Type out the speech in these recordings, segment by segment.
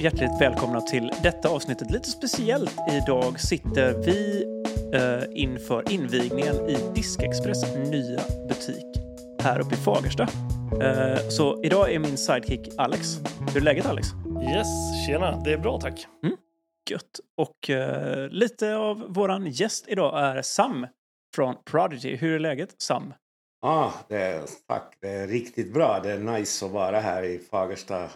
Hjärtligt välkomna till detta avsnittet. Lite speciellt. Idag sitter vi eh, inför invigningen i Diskexpress nya butik här uppe i Fagersta. Eh, så idag är min sidekick Alex. Hur är läget Alex? Yes, tjena. Det är bra tack. Mm, gött. Och eh, lite av våran gäst idag är Sam från Prodigy. Hur är läget Sam? Ja, det är, tack. Det är riktigt bra. Det är nice att vara här i Fagersta.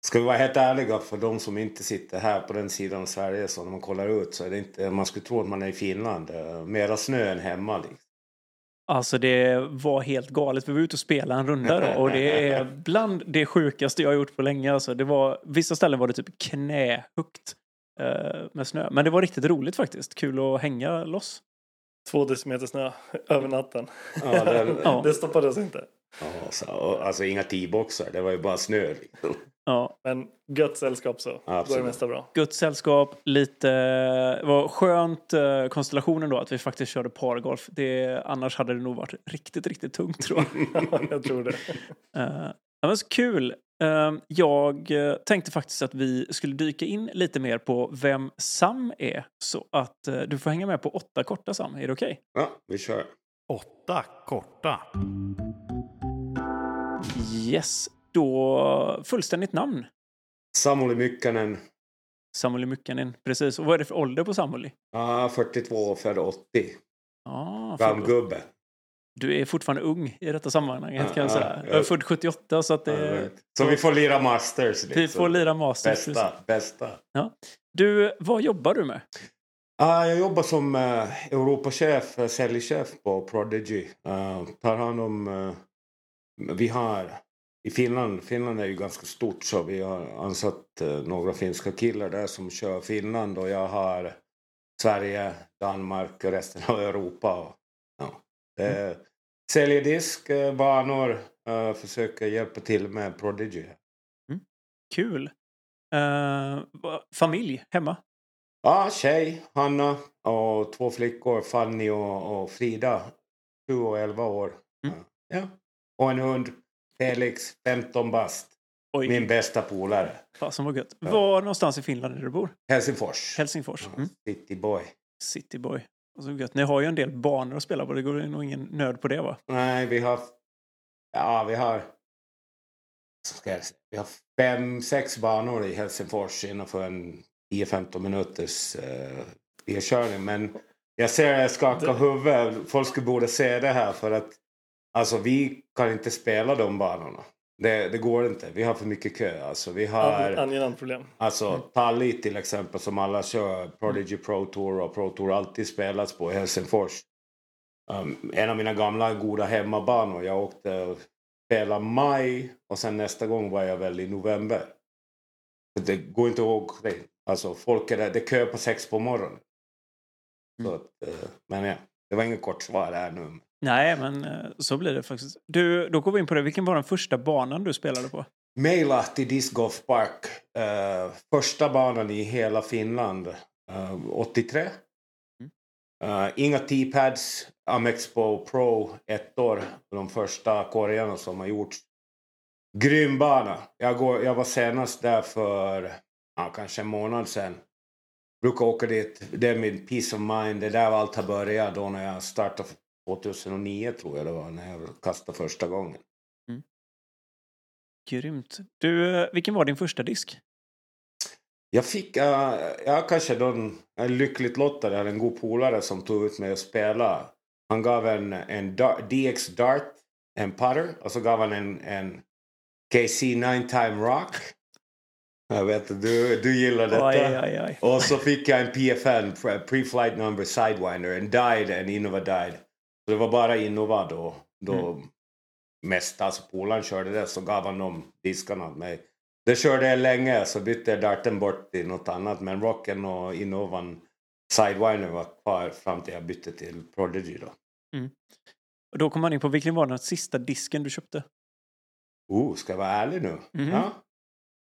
Ska vi vara helt ärliga, för de som inte sitter här på den sidan av Sverige så när man kollar ut så är det inte, man skulle tro att man är i Finland. Mera snö än hemma. Liksom. Alltså det var helt galet. Vi var ute och spelade en runda då, och det är bland det sjukaste jag har gjort på länge. Alltså det var, vissa ställen var det typ knähögt eh, med snö. Men det var riktigt roligt faktiskt. Kul att hänga loss. Två decimeter snö över natten. Ja, Ja. Det stoppades inte. ja, så, alltså inga T-boxar, det var ju bara snö. Liksom. Ja, Men gött sällskap så. Då är det Absolut. mesta bra. gott sällskap, lite... Det var skönt eh, konstellationen då att vi faktiskt körde pargolf. Det, annars hade det nog varit riktigt, riktigt tungt tror jag. jag tror det. Eh, ja, men så kul. Eh, jag eh, tänkte faktiskt att vi skulle dyka in lite mer på vem Sam är. Så att eh, du får hänga med på åtta korta Sam. Är det okej? Ja, vi kör. Åtta korta. Yes. Då fullständigt namn. Samuli Mykkänen, Samuli Mykkänen. Precis. Och vad är det för ålder på Samuli? ja, 42, född 80. Ja, Gammal för- gubbe. du är fortfarande ung i detta sammanhanget kan jag Ja, säga. ja. Jag är född 78 så att det, Så vi får lira Masters. vi liksom. får lira Masters. Bästa, bästa. Du, vad jobbar du med? Ah, jag jobbar som uh, Europachef, uh, säljchef på Prodigy. Uh, tar hand om... eh, vi har... I Finland, Finland är ju ganska stort så vi har ansatt eh, några finska killar där som kör Finland och jag har Sverige, Danmark och resten av Europa. Och, ja, det, Säljer disk, eh, banor, uh, försöker hjälpa till med Prodigy. Kul. Eh, va- familj hemma? Ja, tjej, Hanna och två flickor, Fanny och, och Frida. 7 och 11 år. Mm. Ja. Och en hund, Felix, 15 bast. Oj, Min bästa polare. fasen vad gött. Ja. Var någonstans i Finland är du bor? Helsingfors. Helsingfors? Mm. Cityboy. Cityboy. Och så gött. Ni har ju en del banor att spela på. Det går nog ingen nöd på det va? Nej, vi har... Ja, vi har... Ska jag säga, vi har fem, sex banor i Helsingfors innanför en 10-15 minuters uh, bilkörning. Men jag ser jag skakar huvudet. Folk skulle borde se det här för att alltså vi kan inte spela de banorna. Det, det går inte. Vi har för mycket kö. Alltså, vi har... An- Angenämt problem. Alltså Tali till exempel som alla kör, Prodigy Pro Tour och Pro Tour alltid spelats på i Helsingfors. Um, en av mina gamla goda hemmabanor. Jag åkte och spelade maj och sen nästa gång var jag väl i november. Det går inte att åka. Alltså folk är där, det är kö på sex på morgonen. Så att, eh, men ja, det var inget kort svar här nu. Nej, men eh, så blir det faktiskt. Du, då går vi in på det. Vilken var den första banan du spelade på? Meila till Disc Golf Park. eh, första banan i hela Finland. eh, 83. Eh, inga T-pads. Amexpo Pro ett år. De första korgarna som har gjorts. Grym bana. Jag, går, jag var senast där för kanske en månad sedan. Brukar åka dit. Det är min peace of mind. Det är där allt har börjat. Då när jag startade 2009 tror jag det var. När jag kastade första gången. Grymt. Du, eh, vilken var din första disk? Jag fick, uh, jag kanske jag är lyckligt lottad, jag hade en god polare som tog ut mig och spela. Han gav en, en DX Dart, en putter, och så gav han en, en KC Nine Time Rock. Jag vet du, du gillar detta. Aj, aj, aj. Och så fick jag en PFN, pre- Pre-Flight Number Sidewinder, en Died, en Innova Died. Så det var bara Innova då, då mest, alltså polaren körde det, så gav han de diskarna åt mig. Det körde jag länge, så bytte jag darten bort till något annat. Men rocken och Innovan Sidewinder var kvar fram till jag bytte till Prodigy då. Och då kom man in på vilken var den sista disken du köpte? Oh, ska jag vara ärlig nu? Mhm. Ja.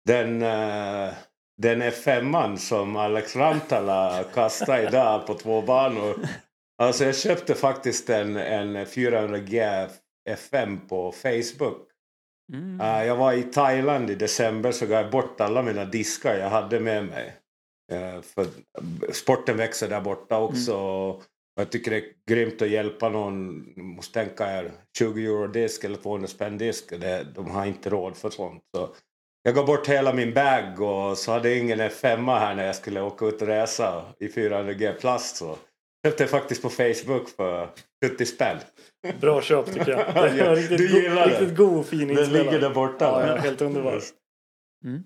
Den, eh, den är femman som Alex Rantala kastade idag på två banor. Alltså jag köpte faktiskt en, en 400G FM på Facebook. Mm. Uh, jag var i Thailand i december så gav jag bort alla mina diskar jag hade med mig. Uh, för sporten växer där borta också. Mm. Jag tycker det är grymt att hjälpa någon. måste tänka er 20 euro disk eller 200 spänn disk. Det, de har inte råd för sånt. Så jag gav bort hela min bag och så hade ingen en femma här när jag skulle åka ut och resa i 400G plast. Så köpte jag faktiskt på Facebook för 70 spänn. Bra köp tycker jag. Det var riktigt, du gillar go- riktigt god och fin Den ligger där borta. Ja, ja, helt underbart. Mm.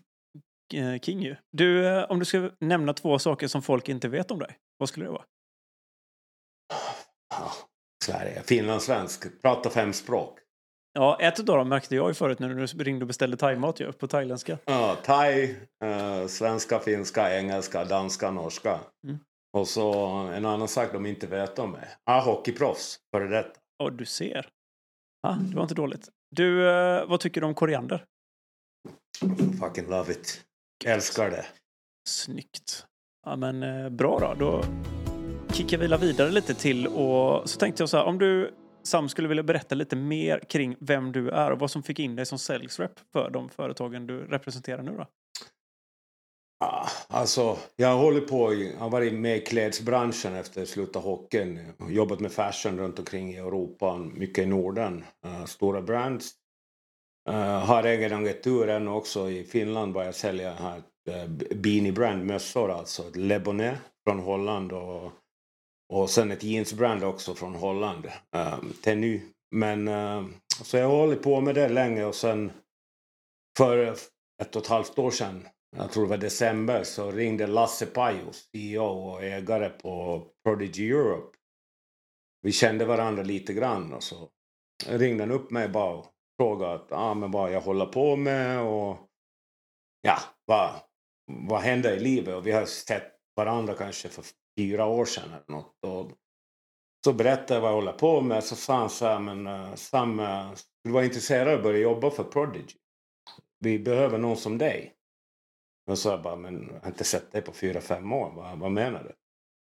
Eh, king ju. Du, eh, om du ska nämna två saker som folk inte vet om dig, vad skulle det vara? Ja, Sverige, finlandssvensk, pratar fem språk. Ja, ett av dem märkte jag ju förut när du ringde och beställde thaimat ju, på thailändska. Ja, thai, eh, svenska, finska, engelska, danska, norska. Mm. Och så en annan sak de inte vet om mig. Är hockeyproffs, före detta. Ja, du ser. Ja, det var inte dåligt. Du, eh, vad tycker du om koriander? Fucking love it. Älskar det. Snyggt. Ja, men eh, bra då. Då kickar vi vidare lite till och så tänkte jag så här, om du Sam skulle vilja berätta lite mer kring vem du är och vad som fick in dig som sales rep för de företagen du representerar nu då? Alltså, jag har hållit på, jag har varit med i klädsbranschen efter att sluta hockeyn. Jobbat med fashion runt omkring i Europa, mycket i Norden. Uh, stora brands. Uh, har egen agentur också i Finland bara jag säljer här eh, uh, Beanie Brand mössor alltså. Lebonet från Holland och och sen ett jeansbrand också från Holland, ehm, um, Tenu. Men uh, så jag har hållit på med det länge och sen för ett och ett halvt år sedan, jag tror det var december, så ringde Lasse Pajos, CEO och ägare på Prodigy Europe. Vi kände varandra lite grann och så ringde han upp mig bara och frågade ah, men vad jag håller på med och ja, vad, vad händer i livet? Och vi har sett varandra kanske för fyra år sedan eller något. Och så berättade jag vad jag håller på med. Så sa han så här, men uh, Sam, uh, du var intresserad av att börja jobba för Prodigy. Vi behöver någon som dig. Och så jag bara, men jag har inte sett dig på fyra, fem år. Vad, vad menar du?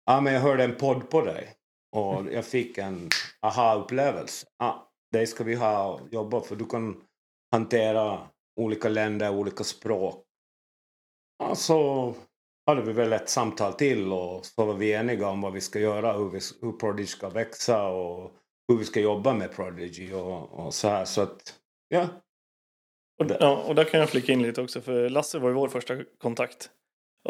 Ja, men jag hörde en podd på dig. Och jag fick en aha-upplevelse. Ja, dig ska vi ha jobba för du kan hantera olika länder, olika språk. Ja, så hade vi väl ett samtal till och så var vi eniga om vad vi ska göra, hur, vi, hur Prodigy ska växa och hur vi ska jobba med Prodigy och, och så här. Så att, ja. Och, ja. Och där kan jag flika in lite också för Lasse var ju vår första kontakt.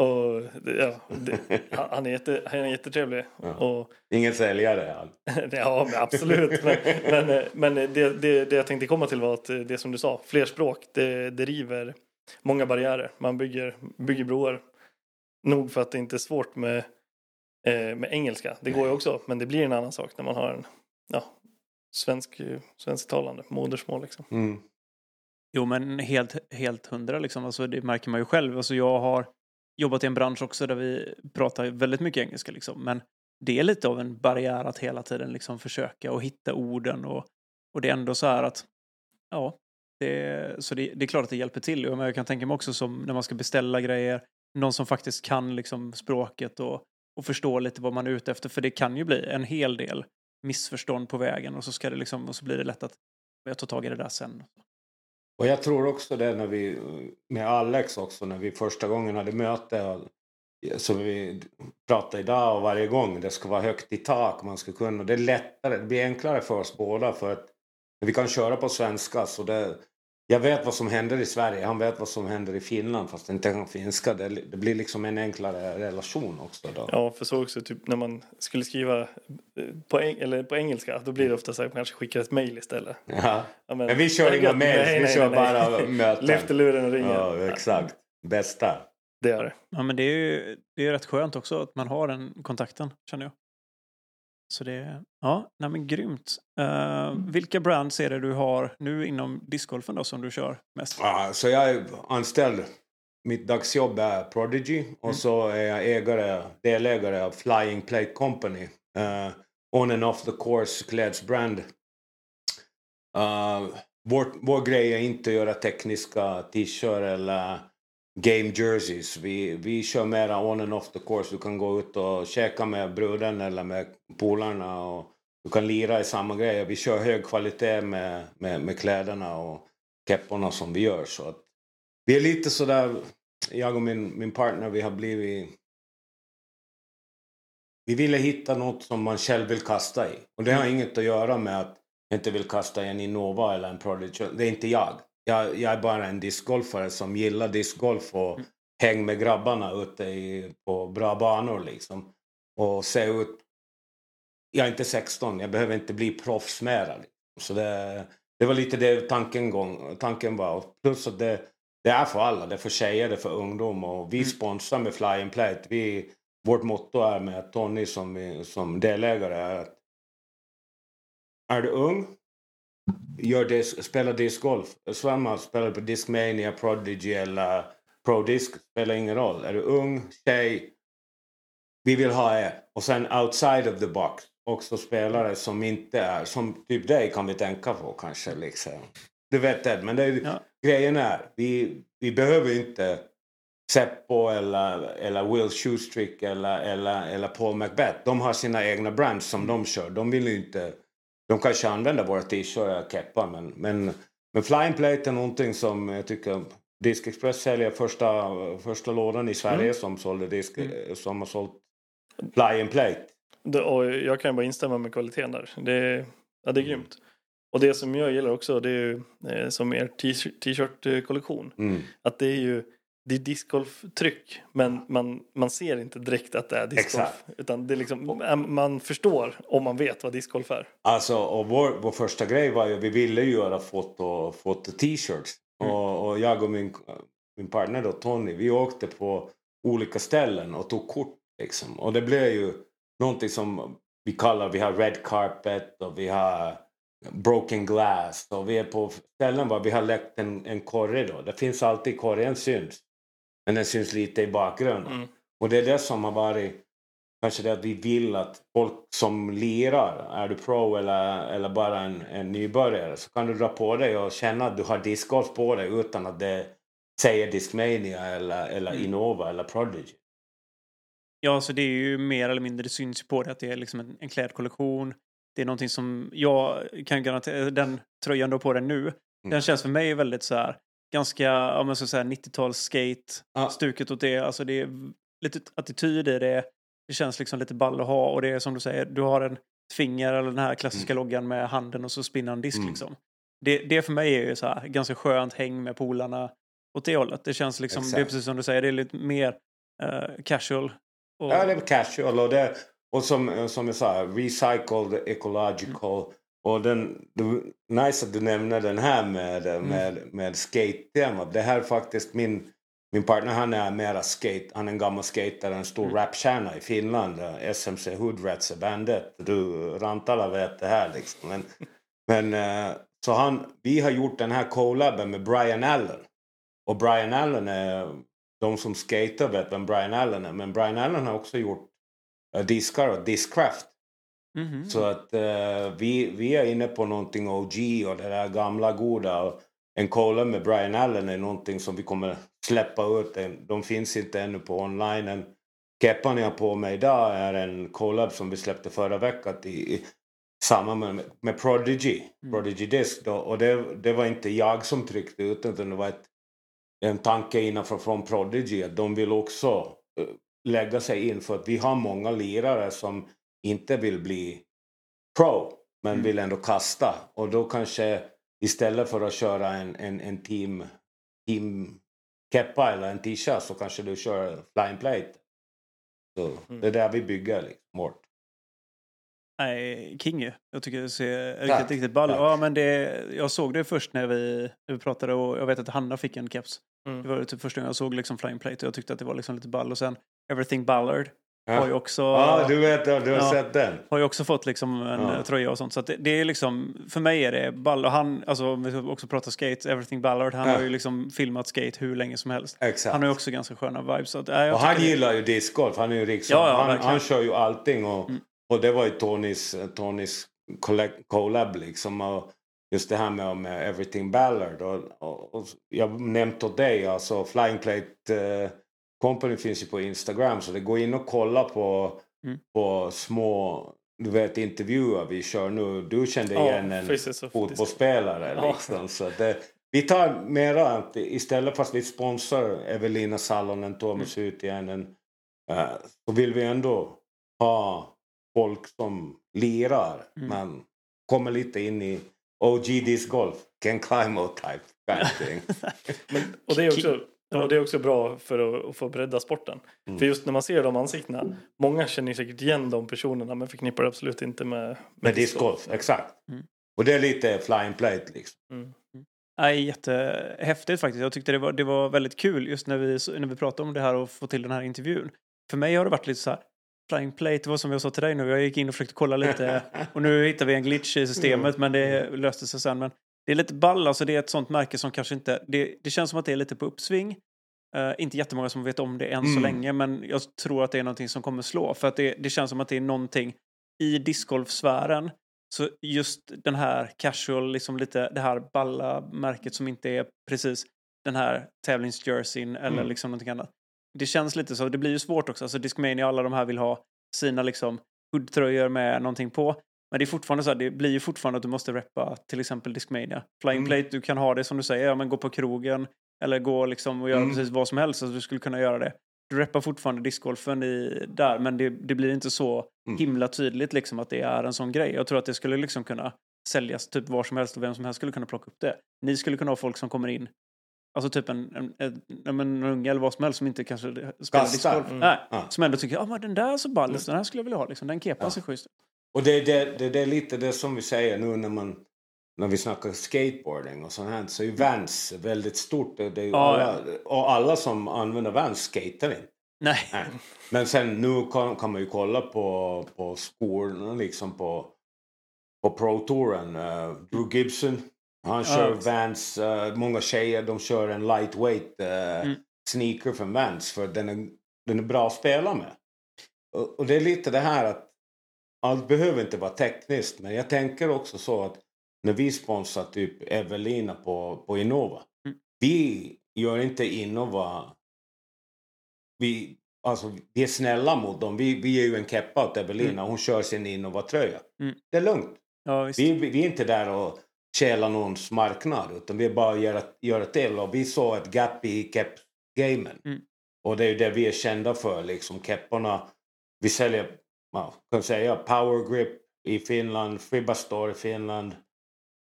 Och ja, det, han, är jätte, han är jättetrevlig. Ja. Och, Ingen säljare han. ja, absolut. Men, men, men det, det, det jag tänkte komma till var att det som du sa, fler språk, det, det river många barriärer. Man bygger, bygger broar nog för att det inte är svårt med, eh, med engelska. Det går ju också, men det blir en annan sak när man har en ja, svensk, svensktalande modersmål. Liksom. Mm. Jo, men helt, helt hundra liksom. Alltså, det märker man ju själv. Alltså, jag har jobbat i en bransch också där vi pratar väldigt mycket engelska liksom. Men det är lite av en barriär att hela tiden liksom försöka och hitta orden och, och det är ändå så här att ja, det, så det, det är klart att det hjälper till. Jag kan tänka mig också som när man ska beställa grejer någon som faktiskt kan liksom språket och, och förstår lite vad man är ute efter. För det kan ju bli en hel del missförstånd på vägen och så, ska det liksom, och så blir det lätt att jag tar tag i det där sen. Och jag tror också det när vi, med Alex också, när vi första gången hade möte som vi pratar idag och varje gång, det ska vara högt i tak, man ska kunna, det är lättare, det blir enklare för oss båda för att vi kan köra på svenska så det, jag vet vad som händer i Sverige, han vet vad som händer i Finland fast inte kan finska. Det, det, blir liksom en enklare relation också då. Ja, för så också typ när man skulle skriva eh, på, eng eller på engelska då blir det ofta så att man kanske skickar ett mail istället. Ja, ja men, men, vi kör inga mail, vi kör nej, bara möten. Lyfter luren och ringer. Ja, exakt. Bästa. Det är det. Ja, men det är ju det är rätt skönt också att man har den kontakten, känner jag. Så det, ja, nej men grymt. Uh, vilka brands är det du har nu inom discgolfen då som du kör mest? Ja, så jag är anställd. Mitt dagsjobb är Prodigy och mm. så är jag ägare, delägare av Flying Plate Company. Uh, on and off the course klädesbrand. Uh, vår, vår grej är inte att göra tekniska t-shirts eller game jerseys. Vi, vi kör mera on and off the course. Du kan gå ut och käka med bruden eller med polarna och du kan lira i samma grejer. Vi kör hög kvalitet med, med, med kläderna och kepporna som vi gör. Så att vi är lite sådär, jag och min, min partner, vi har blivit... Vi ville hitta något som man själv vill kasta i. Och det har inget att göra med att jag inte vill kasta i en Innova eller en Prodigy. Det är inte jag. Jag, jag är bara en discgolfare som gillar discgolf och mm. häng med grabbarna ute i, på bra banor liksom. Och se ut... Jag är inte 16, jag behöver inte bli proffs med det. Så det, det var lite det tanken, gång, tanken var. Plus att det, det är för alla. Det är för tjejer, det är för ungdom. Och vi mm. sponsrar med Fly Plate. Vi, vårt motto är med Tony som, som delägare är att är du ung, gör dis, spela discgolf. Samma spelar på Discmania, Prodigy eller Pro Disc. Spelar ingen roll. Är du ung, tjej, vi vill ha er. Och sen outside of the box också spelare som inte är, som typ dig kan vi tänka på kanske liksom. Du vet det, men det är, ja. grejen är, vi, vi behöver inte Seppo eller, eller Will Shoestrick eller, eller, eller Paul Macbeth. De har sina egna brands som de kör. De vill inte... De kanske använder våra t-shirtar och keppar men, men, men Flying Plate är någonting som jag tycker Disk Express säljer första, första lådan i Sverige mm. som, sålde disk, mm. som har sålt Flying Plate. Det, och jag kan bara instämma med kvaliteten där. Det, ja, det är grymt. Och det som jag gillar också det är ju eh, som er t-shirt-kollektion. Mm. Att det är ju det är discgolftryck men man, man ser inte direkt att det är discgolf. Exakt. Utan det är liksom, man förstår om man vet vad discgolf är. Alltså, och vår, vår första grej var ju vi ville göra foto, foto t-shirts. Mm. Och, och, jag och min, min partner då, Tony, vi åkte på olika ställen och tog kort. Liksom. Och det blev ju någonting som vi kallar, vi har red carpet och vi har broken glass och vi är på ställen var vi har läckt en, en korridor. Det finns alltid, korgen syns. Men den syns lite i bakgrunden. Mm. Och det är det som har varit kanske det att vi vill att folk som lirar, är du pro eller, eller bara en, en nybörjare, så kan du dra på dig och känna att du har discgolf på dig utan att det säger Discmania eller, eller mm. Innova eller Prodigy. Ja, så det är ju mer eller mindre, det syns på det att det är liksom en, en klädkollektion. Det är någonting som jag kan garantera, den tröjan du har på dig nu, mm. den känns för mig väldigt så här, ganska, om man ska säga 90-tals skate, ah. stuket åt det. Alltså det är lite attityd i det. Det känns liksom lite ball att ha och det är som du säger, du har en finger eller den här klassiska mm. loggan med handen och så spinner en disk mm. liksom. Det, det för mig är ju så här, ganska skönt häng med polarna åt det hållet. Det känns liksom, Exakt. det är precis som du säger, det är lite mer uh, casual och... Ja, det är casual och, det, och som, som jag sa, recycled, ecological. Mm. Och den, det nice att du nämner den här med, mm. med, med skate-temat. Det här är faktiskt min, min partner, han är mera skate, han är en gammal skater, en stor mm. rapstjärna i Finland. SMC Hoodrats är bandet. Du, Rantala vet det här liksom. Men, men eh, så han, vi har gjort den här collaben med Brian Allen. Och Brian Allen är de som skater vet vem Brian Allen är. Men Brian Allen har också gjort uh, diskar och Discraft. Mm -hmm. Så att uh, vi, vi är inne på någonting OG och det där gamla goda. En cola med Brian Allen är någonting som vi kommer släppa ut. De finns inte ännu på online. En keppan jag har på mig idag är en collab som vi släppte förra veckan i, i samma med, med Prodigy, mm. Prodigy Disc. Då. Och det, det var inte jag som tryckte ut utan det var ett en tanke innanför från Prodigy att de vill också eh, lägga sig in för att vi har många lirare som inte vill bli pro men mm. vill ändå kasta och då kanske istället för att köra en, en, en team, team keppa eller en t-shirt så kanske du kör flying plate. Så mm. Det är där vi bygger liksom, hårt. Nej, king ju. Jag tycker det ser riktigt, riktigt ball Ja, men det, Jag såg det först när vi, när vi pratade och jag vet att Hanna fick en keps. Mm. Det var typ första gången jag såg liksom Flying Plate och jag tyckte att det var liksom lite ball. Och sen Everything Ballard. Har ju också... Ja, du vet, du har ja, sett den. Har ju också fått liksom en ja. tröja och sånt. Så det, det, är liksom, för mig är det ball. Och han, alltså om vi också pratar skate, Everything Ballard, han ja. har ju liksom filmat skate hur länge som helst. Exakt. Han har ju också ganska sköna vibes. Så att, äh, och han det... gillar ju discgolf, han är ju liksom, ja, han, han kör ju allting. Och, mm. och det var ju Tonys, Tonys collab liksom. Och, just det här med, med Everything Ballard. Och, och, och jag nämnt åt dig, alltså Flying Plate eh, Company finns ju på Instagram så det går in och kolla på, mm. på små du vet intervjuer vi kör nu. Du kände igen en fotbollsspelare. Ja. Liksom, så det, vi tar mera att istället för att vi sponsrar Evelina Salonen, Thomas Mm. Utiainen eh, så vill vi ändå ha folk som lirar Mm. men kommer lite in i OG disc golf, Ken Climo type kind of. Men, och, det är också, och det är också bra för att, få bredda sporten. Mm. För just när man ser de ansiktena, många känner säkert igen de personerna men förknippar det absolut inte med, Med disc golf, exakt. Mm. Och det är lite flying plate liksom. Mm. Nej, jättehäftigt faktiskt. Jag tyckte det var, det var väldigt kul just när vi, när vi pratade om det här och få till den här intervjun. För mig har det varit lite så här, flying plate, det var som jag sa till dig nu, jag gick in och försökte kolla lite och nu hittar vi en glitch i systemet men det löste sig sen. Men det är lite ball, alltså det är ett sånt märke som kanske inte, det, det känns som att det är lite på uppsving. Eh, inte jättemånga som vet om det än så Mm. länge men jag tror att det är någonting som kommer slå för att det, det känns som att det är någonting i discgolfsfären så just den här casual, liksom lite det här balla märket som inte är precis den här tävlingsjerseyn eller Mm. liksom någonting annat. Det känns lite så, det blir ju svårt också. Alltså Discmania, alla de här vill ha sina liksom hoodtröjor med någonting på. Men det är fortfarande så här, det blir ju fortfarande att du måste reppa till exempel Discmania. Flying Mm. Plate, du kan ha det som du säger, ja men gå på krogen eller gå liksom och göra Mm. precis vad som helst. Alltså du skulle kunna göra det. Du reppar fortfarande discgolfen i, där, men det, det blir inte så Mm. himla tydligt liksom att det är en sån grej. Jag tror att det skulle liksom kunna säljas typ var som helst och vem som helst skulle kunna plocka upp det. Ni skulle kunna ha folk som kommer in, alltså typ en, en, en, en, unge eller vad som helst som inte kanske spelar discgolf. Mm. Nej, Ja. som ändå tycker, ja men den där är så ball, den här skulle jag vilja ha, liksom. den kepan Ja. ser schysst. Och det, det, det, det är lite det som vi säger nu när man när vi snackar skateboarding och sånt här så är ju Vans väldigt stort. Det, är Ja, alla, och alla som använder Vans skater inte. Nej. Nej. Men sen nu kan, kan man ju kolla på, på skolorna liksom på, på Pro-touren. Uh, Drew Gibson, han kör visst. Vans. eh, många tjejer de kör en lightweight eh, Mm. sneaker från Vans för den är, den är bra att spela med. Och, och det är lite det här att allt behöver inte vara tekniskt men jag tänker också så att när vi sponsrar typ Evelina på, på Innova. Mm. Vi gör inte Innova vi, alltså, vi är snälla mot dem. Vi, vi ger ju en keppa åt Evelina. Hon kör sin Innova-tröja. Mm. Det är lugnt. Ja. Vi, vi, är inte där och stjäla någons marknad. Utan vi är bara göra, göra till. Och vi såg ett gap i kepp-gamen. Mm. Och det är ju det vi är kända för. Liksom kepparna. Vi säljer, ja, kan säga, Power Grip i Finland. Fribba Store i Finland.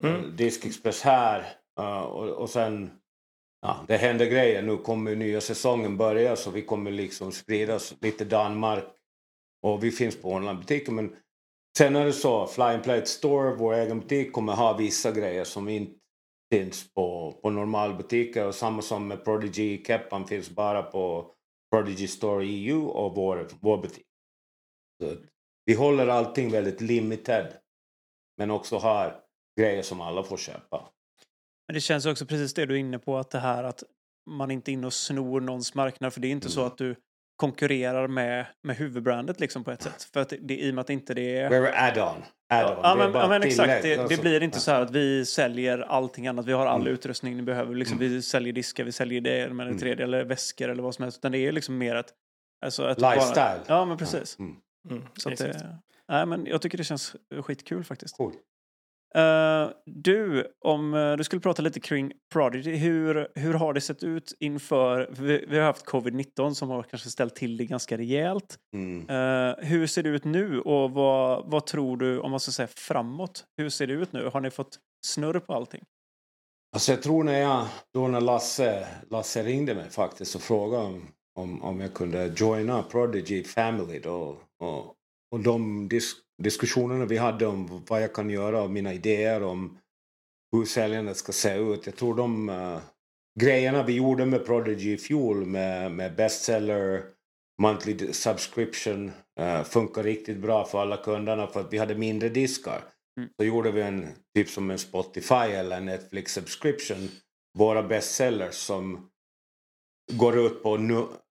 Mm. Mm. Disk Express här. Uh, och, och sen Ja, det händer grejer. Nu kommer nya säsongen börja så vi kommer liksom spridas lite Danmark. Och vi finns på onlinebutiken. Men sen är det så, Flying Plate Store, vår egen butik, kommer ha vissa grejer som inte finns på, på normalbutiker. Och samma som med Prodigy Keppan finns bara på Prodigy Store EU och vår, vår butik. Så vi håller allting väldigt limited. Men också har grejer som alla får köpa. Men det känns också precis det du är inne på, att det här att man inte är inne och snor någons marknad. För det är inte så Mm. att du konkurrerar med, med huvudbrandet liksom på ett sätt. För att det, i och med att inte det är... We're add-on. Ja, Det men, ja, men exakt. Det, det Alltså, blir inte så här att vi säljer allting annat. Vi har all Mm. utrustning ni behöver. Liksom, Mm. Vi säljer diskar, vi säljer det med det Mm. tredje, eller väskor eller vad som helst. Utan det är liksom mer ett... Alltså ett Lifestyle. Bara, ja, men precis. Mm. Mm, Så att det, nej, men jag tycker det känns skitkul faktiskt. Cool. Eh, du, om eh, du skulle prata lite kring Prodigy, hur, hur har det sett ut inför, vi, vi har haft covid-19 som har kanske ställt till det ganska rejält. Mm. Eh, hur ser det ut nu och vad, vad tror du, om man ska säga framåt, hur ser det ut nu? Har ni fått snurr på allting? Alltså jag tror när jag, då när Lasse, Lasse ringde mig faktiskt och frågade om, om, om jag kunde joina Prodigy Family då. Och, och de dis, diskussionerna vi hade om vad jag kan göra och mina idéer om hur säljandet ska se ut. Jag tror de uh, grejerna vi gjorde med Prodigy i fjol med, med bestseller, monthly subscription uh, funkar riktigt bra för alla kunderna för att vi hade mindre diskar. Mm. Så gjorde vi en typ som en Spotify eller en Netflix subscription. Våra bestsellers som går ut på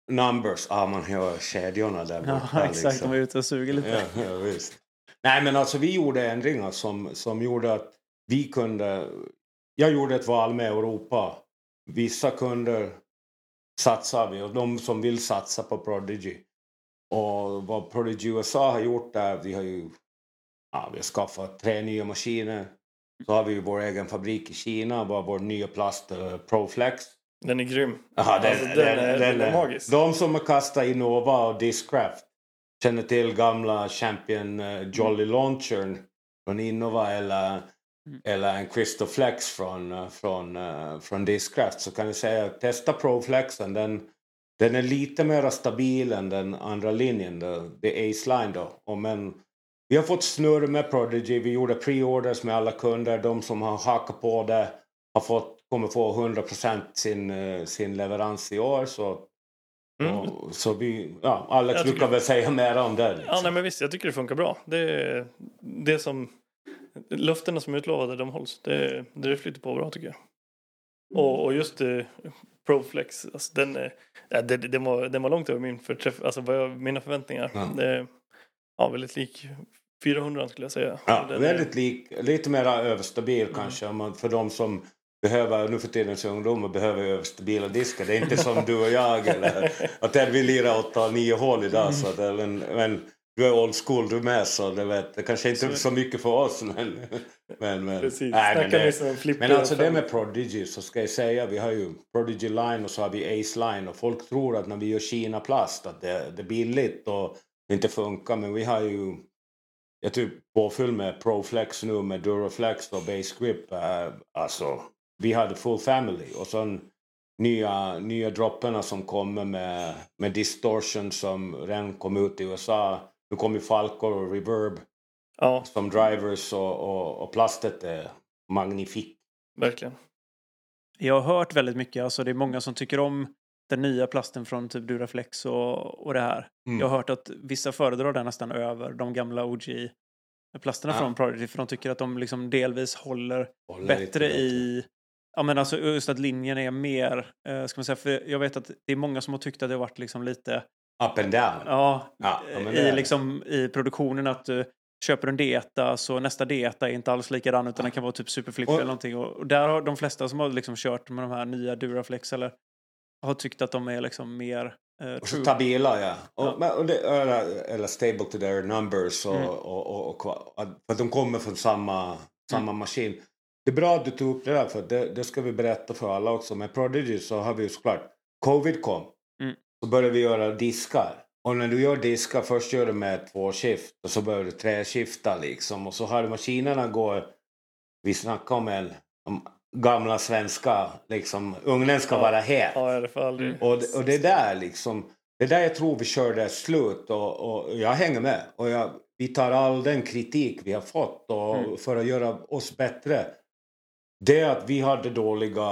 numbers. Ja, ah, man hör kedjorna där borta. Ja, exakt. liksom. De är ute och suger lite. Ja, ja, visst. Nej, men alltså vi gjorde ändringar som, som gjorde att vi kunde... Jag gjorde ett val med Europa. Vissa kunder satsar vi och de som vill satsa på Prodigy. Och vad Prodigy USA har gjort där, vi har ju ja, vi har skaffat tre nya maskiner. Så har vi vår egen fabrik i Kina, var vår nya plast uh, Proflex. Den är grym. Aha, den, Alltså, den, den är- den, den är magisk. De som har kastat Innova och Discraft känner till gamla Champion uh, Jolly Launchern från Innova eller, eller en Crystal Flex från, uh, från, uh, från Discraft så kan jag säga testa Proflexen. Den, den är lite mer stabil än den andra linjen, the, the Ace Line då. Och men, vi har fått snurr med Prodigy. Vi gjorde pre-orders med alla kunder. De som har hakat på det har fått, kommer få 100% sin, eh, sin leverans i år. Så, Mm. och, så vi, ja, Alex, tycker- kan väl säga mer om det. Liksom. Ja, nej, men visst, jag tycker det funkar bra. Det det som... Löftena som är utlovade, de hålls. Det, det flyter på bra tycker jag. Och, och just eh, Proflex, alltså, den, det, det, den, var, den var långt över min förträff, alltså, vad jag, mina förväntningar. Ja. Det, ja, väldigt lik 400 skulle jag säga. Ja, Den är- väldigt lik, lite mer överstabil Mm. kanske för de som behöver, nu för tiden så ungdomar behöver överstabila diskar. Det är inte som du och jag eller att där vi lirar 8-9 hål idag. Så det, men, men du är old school du med så det, vet, det kanske inte är Så- mycket för oss. Men, men, men, Precis, nej, men, det, men alltså det med Prodigy så ska jag säga, vi har ju Prodigy Line och så har vi Ace Line och folk tror att när vi gör Kina-plast att det, det är billigt och det inte funkar men vi har ju jag typ påfyll med Proflex nu med Duraflex och Base Grip. eh, alltså, vi hade full family och sen nya, nya dropparna som kommer med, med distortion som redan kom ut i USA. Nu kommer Falcor och Reverb Ja, som drivers och, och, och plastet är magnifik. verkligen. Jag har hört väldigt mycket, alltså det är många som tycker om den nya plasten från typ Duraflex och, och det här. Mm. Jag har hört att vissa föredrar den nästan över de gamla OG-plasterna Ja. från Prodigy för de tycker att de liksom delvis håller Håller bättre i... Ja men alltså just att linjen är mer, eh, ska man säga, för jag vet att det är många som har tyckt att det har varit liksom lite, Up and down. ja, Ja, i liksom i produktionen att du köper en Deta så nästa Deta är inte alls likadan utan den kan vara typ superflip Och- eller någonting och, och där har de flesta som har liksom kört med de här nya Duraflex eller har tyckt att de är liksom mer eh, Och så stabila, ja. Och, Ja. Och det, eller, eller stable to their numbers. Och, Mm. och, och, och, för att de kommer från samma, samma maskin. Det är bra att du tog upp det där, för det, det ska vi berätta för alla också. Med Prodigy så har vi ju såklart, covid kom. Mm. Så började vi göra diskar. Och när du gör diskar, först gör du med två skift och så börjar du träskifta liksom. Och så har maskinerna går, vi snackar om en om gamla svenska, liksom, ugnen ska Ja. vara het. Ja, aldrig... Mm. Och, det- och det är där liksom, det är där jag tror vi körde slut och, och jag hänger med. Och jag, vi tar all den kritik vi har fått och, Mm. för att göra oss bättre. Det att vi hade dåliga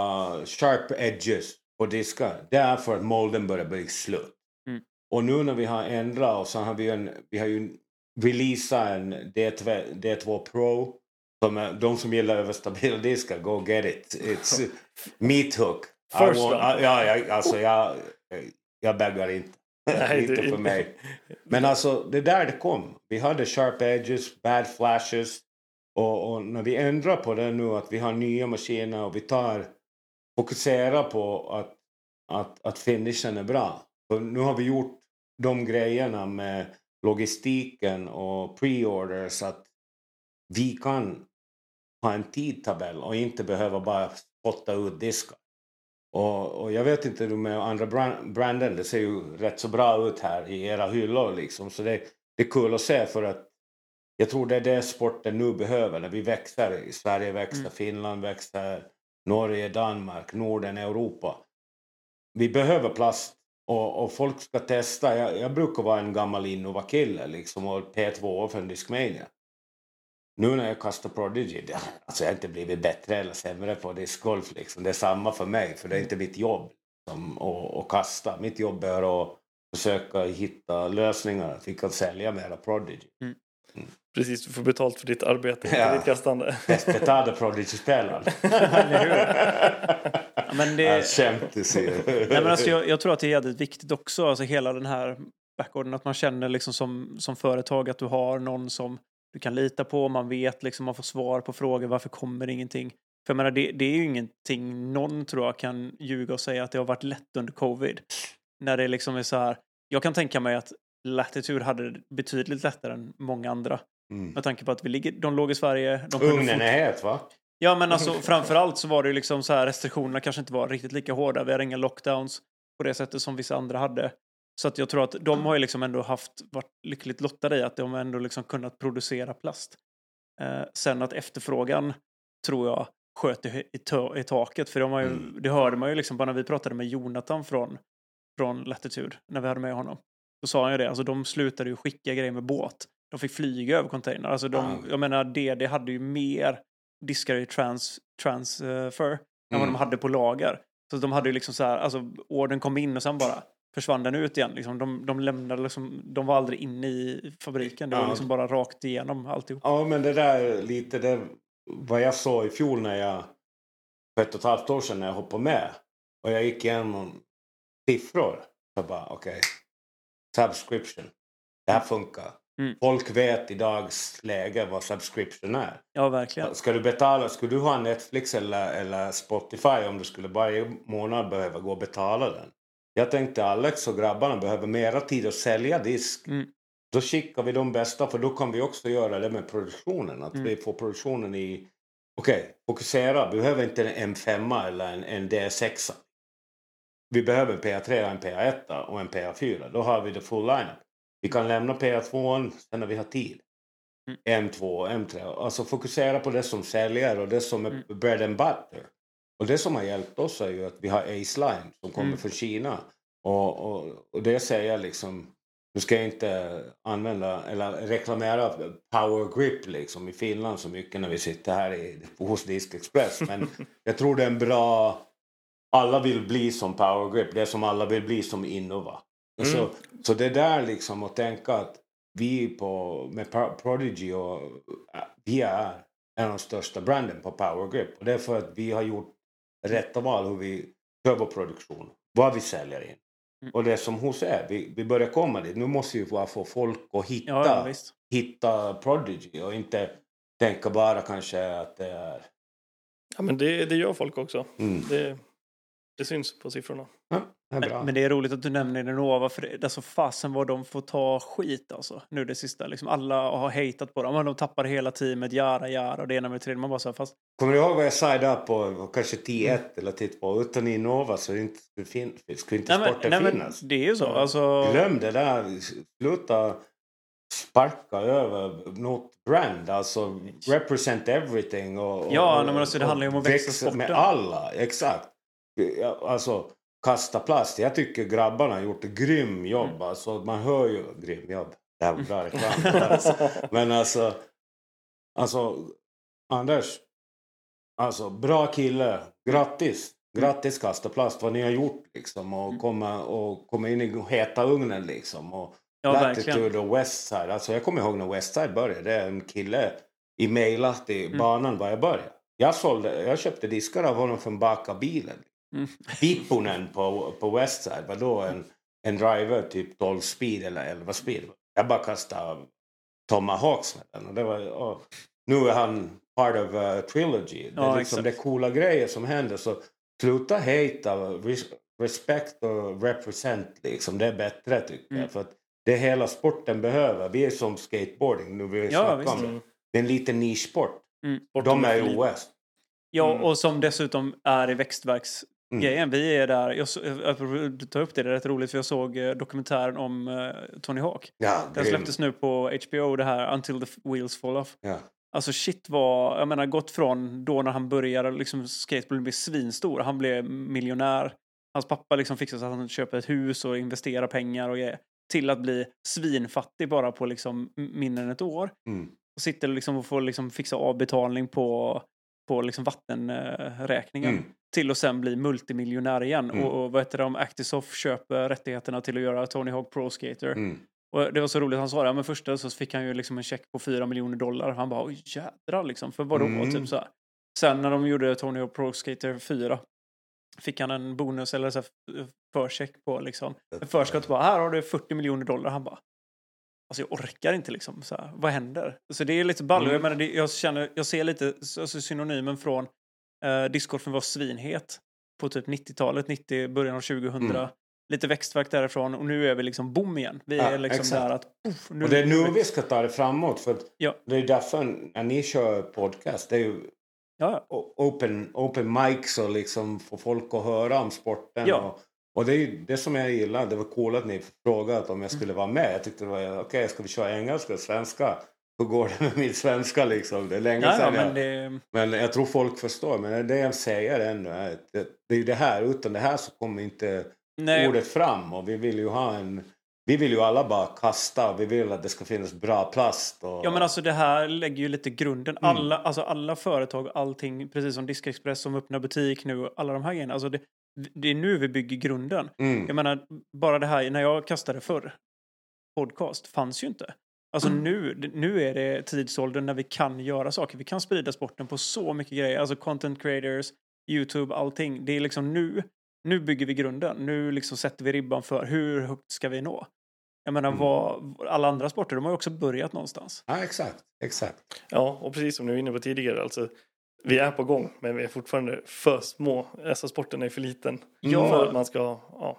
sharp edges på diskar, det är för att molden börjar bli slut. Mm. Och nu när vi har ändrat och så har vi, en, vi har ju releasat en D2, D2 Pro. Som är, de som gillar överstabila diskar, go get it. It's meat hook. First want- ja, jag, alltså jag, jag baggar inte. Nej, inte för mig. Men alltså, det är där det kom. Vi hade sharp edges, bad flashes. Och, och när vi ändrar på det nu, att vi har nya maskiner och vi tar fokuserar på att, att, att finishen är bra. För nu har vi gjort de grejerna med logistiken och pre-orders så att vi kan ha en tidtabell och inte behöva bara spotta ut diskar. Och, och jag vet inte hur med andra brand, branden, det ser ju rätt så bra ut här i era hyllor liksom. Så det, det är kul att se för att jag tror det är det sporten nu behöver när vi växer. Sverige växer, Mm. Finland växer, Norge, Danmark, Norden, Europa. Vi behöver plast och, och folk ska testa. Jag, jag brukar vara en gammal Innova-kille liksom och P2 för en Discmania. Nu när jag kastar Prodigy, det, alltså jag har inte blivit bättre eller sämre på discgolf. Liksom. Det är samma för mig, för det är inte mitt jobb liksom, att, att kasta. Mitt jobb är att försöka hitta lösningar att vi kan sälja mera Prodigy. Precis, du får betalt för ditt arbete, Ja. ditt kastande. Bäst betalda men det. Nej, men alltså, jag, jag tror att det är jävligt viktigt också, alltså hela den här backorden, att man känner liksom som, som företag att du har någon som du kan lita på, man vet liksom, man får svar på frågor, varför kommer ingenting? För jag menar, det, det är ju ingenting någon tror jag kan ljuga och säga att det har varit lätt under covid. När det liksom är så här, jag kan tänka mig att Latitude hade det betydligt lättare än många andra. Mm. Med tanke på att vi ligger, de låg i Sverige. De Ugnen är het va? Ja, men alltså framförallt så var det ju liksom så här restriktionerna kanske inte var riktigt lika hårda. Vi hade inga lockdowns på det sättet som vissa andra hade. Så att jag tror att de har ju liksom ändå haft, varit lyckligt lottade i att de ändå liksom kunnat producera plast. Eh, sen att efterfrågan tror jag sköt i, i, i taket. För de har ju, Mm. det hörde man ju liksom bara när vi pratade med Jonathan från, från Latitude, när vi hade med honom. Då sa han ju det, alltså de slutade ju skicka grejer med båt. De fick flyga över container. Alltså de, Ah. Jag menar, DD hade ju mer diskar i trans, transfer än vad Mm. de hade på lager. Så de hade ju liksom så här, alltså ordern kom in och sen bara försvann den ut igen. Liksom, de, de lämnade liksom, de var aldrig inne i fabriken. Det var Ja. liksom bara rakt igenom alltihop. Ja, men det där är lite det vad jag såg i fjol när jag för ett och ett halvt år sedan när jag hoppade med och jag gick igenom siffror. Så bara okej, subscription. Det här funkar. Mm. Folk vet i dags läge vad subscription är. Ja, verkligen. Ska du betala, skulle du ha Netflix eller, eller Spotify om du skulle varje månad behöva gå och betala den? Jag tänkte Alex och grabbarna behöver mera tid att sälja disk. Mm. Då skickar vi de bästa för då kan vi också göra det med produktionen. Att Mm. vi får produktionen i... Okej, fokusera. Vi behöver inte en M5 eller en, en D6. Vi behöver en PA3, en PA1 och en PA4. Då har vi det full lineup. Vi kan lämna PA2 sen när vi har tid. M2, M3. Alltså fokusera på det som säljer och det som är Mm. bread and butter. Och det som har hjälpt oss är ju att vi har Ace Line som kommer Mm. från Kina. Och, och, och det säger jag liksom, nu ska jag inte använda eller reklamera Power Grip liksom i Finland så mycket när vi sitter här i, hos Disk Express. Men jag tror det är en bra, alla vill bli som Power Grip, det är som alla vill bli som Innova. Och Så, så det där liksom att tänka att vi på, med Pro- Prodigy och äh, vi är en av de största branden på Power Grip. Och det är för att vi har gjort rätta val hur vi kör vår produktion. Vad vi säljer in. Mm. Och det är som hos er, vi, vi börjar komma dit. Nu måste vi bara få folk att hitta, Ja, hitta Prodigy och inte tänka bara kanske att det är... Ja, men det, det gör folk också. Mm. Det, det syns på siffrorna. Ja. Men, men det är roligt att du nämner Renova för det, alltså fasen vad de får ta skit alltså. Nu det sista, liksom alla har hatat på dem. Men de tappar hela teamet, jara jara och det ena med det tredje. Man bara så här, fast Kommer du ihåg vad jag signade upp på kanske 10-1 eller 10-2? Utan Innova så inte, skulle inte nej, sporten men, nej, men finnas. det är ju så. Alltså, Glöm det där. Sluta sparka över något brand. Alltså represent everything. Och, Ja, och, nej, men alltså, det handlar ju om att växa sporten. med alla. Exakt. Ja, Alltså kasta plast. Jag tycker grabbarna har gjort ett grym jobb. Mm. Alltså, man hör ju... Grym jobb. Det här var bra reklam. alltså. Men alltså... Alltså, Anders. Alltså, bra kille. Grattis. Grattis Kasta Plast, vad ni har gjort liksom. Och Mm. komma, och komma in i heta ugnen liksom. Och ja, verkligen. Latitude och Westside. Alltså jag kommer ihåg när Westside började. Det är en kille i mailat i Mm. banan var jag började. Jag, sålde, jag köpte diskar av honom från baka bilen. Mm. Vipponen på, på Westside var då en, en driver typ 12 speed eller 11 speed. Jag bara kastade Tomahawks med den. Och det var, åh. Nu är han part of uh, Trilogy. Det är Ja, liksom exakt. det coola grejer som händer. Så sluta hata, res- respect och represent liksom. Det är bättre tycker Mm. jag. För att det hela sporten behöver. Vi är som skateboarding. Nu vi Ja, visst. om det. Det är en liten nischsport. Mm. De är i OS. Ja, Mm. och som dessutom är i växtverksgrejen. Vi är där, jag, jag, tar upp det, det är rätt roligt för jag såg eh, dokumentären om eh, Tony Hawk. Ja, Den släpptes nu på HBO, det här Until the Wheels Fall Off. Ja. Alltså shit vad, jag menar gått från då när han började liksom skateboarden blev svinstor, han blev miljonär. Hans pappa liksom fixade så att han köper ett hus och investerar pengar och grejer. Till att bli svinfattig bara på liksom mindre än ett år. Mm. Och sitter liksom och får liksom fixa avbetalning på, på liksom vattenräkningen. Mm. Till att sen bli multimiljonär igen. Mm. Och, och vad heter det, om Actisoft köper rättigheterna till att göra Tony Hawk Pro Skater. Mm. Och det var så roligt, han sa det, ja, men första så fick han ju liksom en check på 4 miljoner dollar. Han bara, oj jädrar liksom, för vadå? Mm. Typ så här. Sen när de gjorde Tony Hawk Pro Skater 4 fick han en bonus eller så här förcheck på liksom, en förskott bara, här har du 40 miljoner dollar. Han bara, alltså jag orkar inte liksom, så här, vad händer? Så det är lite ball. Mm. Jag, menar, det, jag, känner, jag ser lite alltså, synonymen från eh, discgolfen var svinhet på typ 90-talet, 90, början av 2000. Mm. lite växtverk därifrån och nu är vi liksom boom igen. Vi Ja, är liksom exakt. där att... Uff, nu Och det är nu vi ska ta det framåt. För Ja. Det är därför när ni kör podcast, det är ju Ja, open, open mics och liksom få folk att höra om sporten. Ja. Och, och det är det som jag gillar. Det var coolt att ni frågade om jag skulle Mm. vara med. Jag tyckte det var okej, ska vi köra engelska, svenska? Hur går det med min svenska liksom? Det är länge ja, ja sedan men jag... det... Men jag tror folk förstår. Men det jag säger ännu är att det, det är det här. Utan det här så kommer inte Nej, ordet fram. Och vi vill ju ha en... Vi vill ju alla bara kasta. Vi vill att det ska finnas bra plast. Och, Ja men alltså det här lägger ju lite grunden. Mm. Alla, alltså alla företag, allting, precis som Diskexpress som öppnar butik nu, alla de här grejerna. Alltså det, det är nu vi bygger grunden. mm. Jag menar, bara det här när jag kastade förr, podcast, fanns ju inte. Alltså Mm. nu, nu är det tidsåldern när vi kan göra saker. Vi kan sprida sporten på så mycket grejer. Alltså content creators, YouTube, allting. Det är liksom nu, nu bygger vi grunden. Nu liksom sätter vi ribban för hur högt ska vi nå? Jag menar, Mm. vad, alla andra sporter, de har ju också börjat någonstans. Ja, exakt. exakt. Ja, och precis som du var inne på tidigare, alltså, vi är på gång, men vi är fortfarande för små. Alltså sporten är för liten. Ja. För att man ska, ja,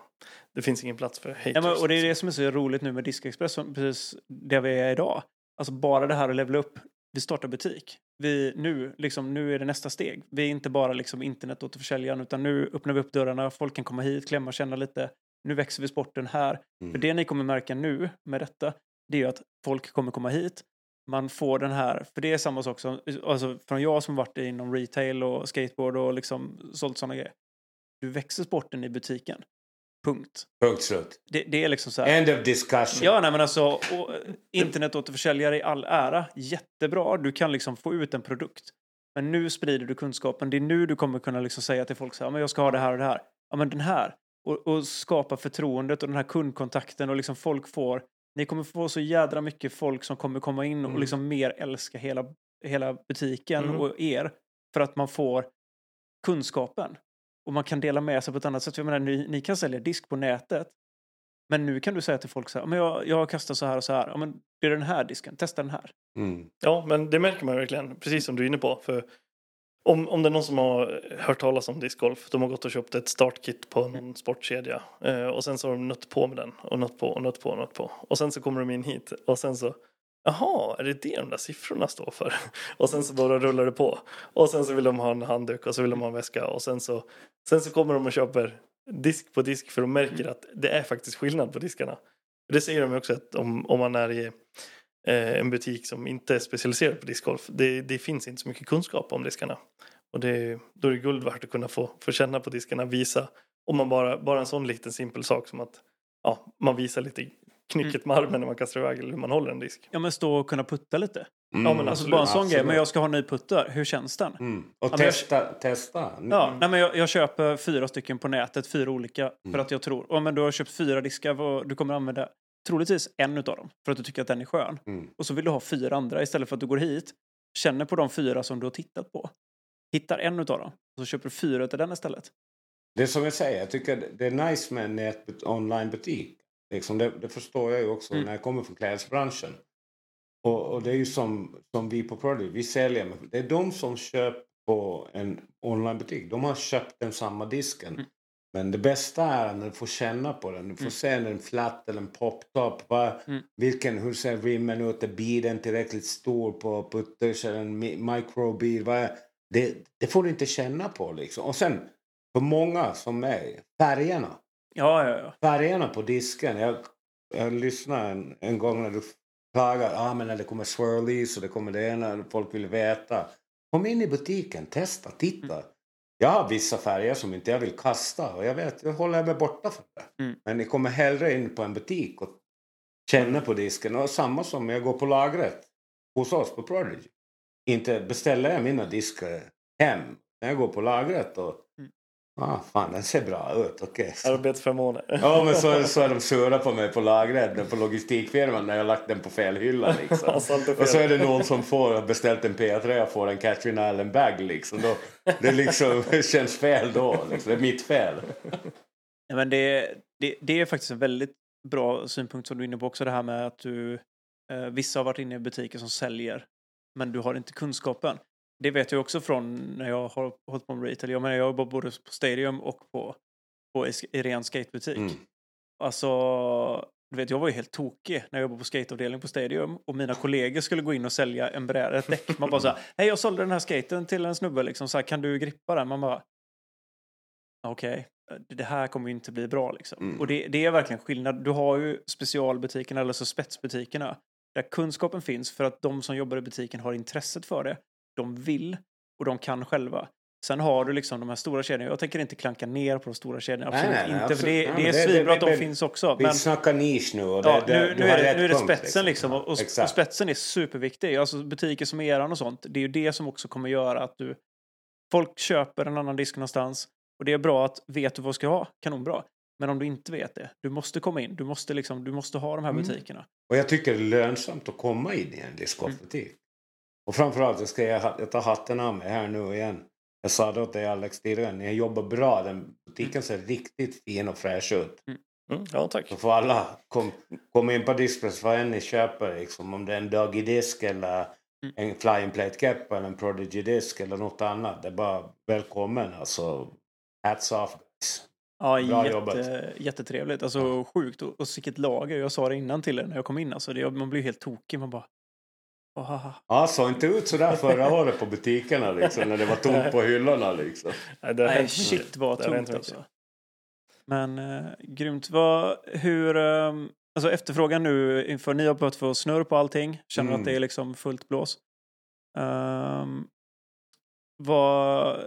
det finns ingen plats för haters. Ja, men, och det är det som är så roligt nu med Diskexpress, som precis där vi är idag. Alltså bara det här att levela upp. Vi startar butik. Vi, nu, liksom, nu är det nästa steg. Vi är inte bara liksom, internetåterförsäljaren utan nu öppnar vi upp dörrarna. Folk kan komma hit, klämma, känna lite. Nu växer vi sporten här. Mm. För det ni kommer märka nu med detta, det är ju att folk kommer komma hit. Man får den här, för det är samma sak som, alltså från jag som varit inom retail och skateboard och liksom sålt sådana grejer. Du växer sporten i butiken. Punkt. Punkt slut. Det, det är liksom så här. End of discussion. Ja, nej men alltså och, eh, internetåterförsäljare i all ära, jättebra. Du kan liksom få ut en produkt. Men nu sprider du kunskapen. Det är nu du kommer kunna liksom säga till folk så här, men jag ska ha det här och det här. Ja, men den här. Och, och skapa förtroendet och den här kundkontakten och liksom folk får, ni kommer få så jädra mycket folk som kommer komma in och Mm. liksom mer älska hela, hela butiken Mm. och er. För att man får kunskapen. Och man kan dela med sig på ett annat sätt. Jag menar, ni, ni kan sälja disk på nätet. Men nu kan du säga till folk så här, men jag, jag kastar så här och så här. Ja, men det är den här disken, testa den här. Mm. Ja, men det märker man verkligen, precis som du är inne på. För om, om det är någon som har hört talas om discgolf, de har gått och köpt ett startkit på någon sportkedja eh, och sen så har de nött på med den och nött på och nött på och nött på. Och sen så kommer de in hit och sen så Jaha, är det det de där siffrorna står för? Och sen så bara rullar det på. Och sen så vill de ha en handduk och så vill de ha en väska och sen så, sen så kommer de och köper disk på disk för de märker att det är faktiskt skillnad på diskarna. Det säger de också att om, om man är i en butik som inte är specialiserad på discgolf. Det, det finns inte så mycket kunskap om diskarna. Och det, då är det guld värt att kunna få, få känna på diskarna, visa. Om man bara, bara en sån liten simpel sak som att ja, man visar lite knycket med armen när man kastar iväg eller hur man håller en disk. Ja, men stå och kunna putta lite. Mm. Ja, men Alltså bara en sån grej, men jag ska ha en ny putter. Hur känns den? Mm. Och Ja, men jag- testa. testa. Ja, nej, men jag, jag köper fyra stycken på nätet, fyra olika, för Mm. att jag tror, oh, men du har köpt fyra diskar, vad, du kommer använda troligtvis en utav dem, för att du tycker att den är skön. Mm. Och så vill du ha fyra andra istället för att du går hit, känner på de fyra som du har tittat på, hittar en utav dem, och så köper du fyra utav den istället. Det är som jag säger, jag tycker det är nice med en nät- onlinebutik. Liksom det, det förstår jag ju också Mm. när jag kommer från klädesbranschen. Och, och det är ju som, som vi på Product, vi säljer. Det är de som köper på en onlinebutik. De har köpt den samma disken. Mm. Men det bästa är när du får känna på den. Du får Mm. se är flat eller en pop-top. Mm. Vilken, hur ser rimmen ut? Är beaden tillräckligt stor på putters? Eller en mi- microbead? Vad är, det, det får du inte känna på liksom. Och sen, för många som mig, färgerna. Ja, ja, ja. Färgerna på disken. Jag, jag lyssnade en, en gång när du klagade. Ah, men när det kommer swirlies och det kommer det ena. Folk vill veta. Kom in i butiken, testa, titta. Jag har vissa färger som inte jag vill kasta och jag vet, jag håller mig borta från det. Mm. Men ni kommer hellre in på en butik och känner på disken. Och samma som jag går på lagret hos oss på Prodigy. Inte beställer jag mina diskar hem. Jag går på lagret och. Ah, fan den ser bra ut, okej. Arbetsförmåner. Ja men så, så är de sura på mig på lagret, på logistikfirman när jag lagt den på fel hylla liksom. Och så är det någon som får, beställt en P3 och får en Catherine Allen bag liksom. Då, det liksom känns fel då. Liksom. Det är mitt fel. Ja, men det, det, det är faktiskt en väldigt bra synpunkt som du är inne på också det här med att du eh, vissa har varit inne i butiker som säljer men du har inte kunskapen. Det vet jag också från när jag har hållit på med retail. Jag, menar, jag jobbar både på Stadium och på, på i, ren skatebutik. Mm. Alltså, du vet, jag var ju helt tokig när jag jobbade på skateavdelning på Stadium och mina kollegor skulle gå in och sälja en bräda, ett däck. Man bara så här, hej jag sålde den här skaten till en snubbe liksom, så här, kan du grippa den? Man bara, okej, det här kommer ju inte bli bra liksom. Mm. Och det, det är verkligen skillnad. Du har ju specialbutikerna, eller så spetsbutikerna, där kunskapen finns för att de som jobbar i butiken har intresset för det. De vill och de kan själva. Sen har du liksom de här stora kedjorna. Jag tänker inte klanka ner på de stora kedjorna. Absolut nej, nej, inte. För absolut. det, det är svinbra att de finns också. Vi Men, snackar nisch nu och det, ja, nu, nu, är det, nu är det spetsen liksom. Och, och, och Exakt. spetsen är superviktig. Alltså butiker som eran och sånt. Det är ju det som också kommer göra att du... Folk köper en annan disk någonstans. Och det är bra att vet du vad du ska ha, kanonbra. Men om du inte vet det, du måste komma in. Du måste, liksom, du måste ha de här Mm. butikerna. Och jag tycker det är lönsamt att komma in i en discgolfbutik. Och framförallt, jag ska jag, jag tar hatten av mig här nu igen. Jag sa det åt dig Alex tidigare, ni jobbar bra. Den butiken ser riktigt fin och fräsch ut. Mm, ja, tack. Så får alla kom, komma in på Dispress vad än ni köper. Liksom, om det är en Doggy disk eller en Flying Plate Cap eller en Prodigy disk eller något annat. Det är bara välkommen. Alltså, hats off guys. Ja, Bra jobbat. jätte, jättetrevligt. Alltså sjukt. Och, och vilket lager. Jag sa det innan till er när jag kom in. Alltså, det, man blir helt tokig. Man bara... "Åh, haha." Ja, såg inte ut sådär förra året på butikerna liksom, när det var tomt på hyllorna liksom. Nej, det Nej, shit vad mycket. alltså. Men eh, grymt. Vad, hur, eh, alltså efterfrågan nu inför, ni har börjat få snurr på allting. Känner Mm. att det är liksom fullt blås. Ehm, vad,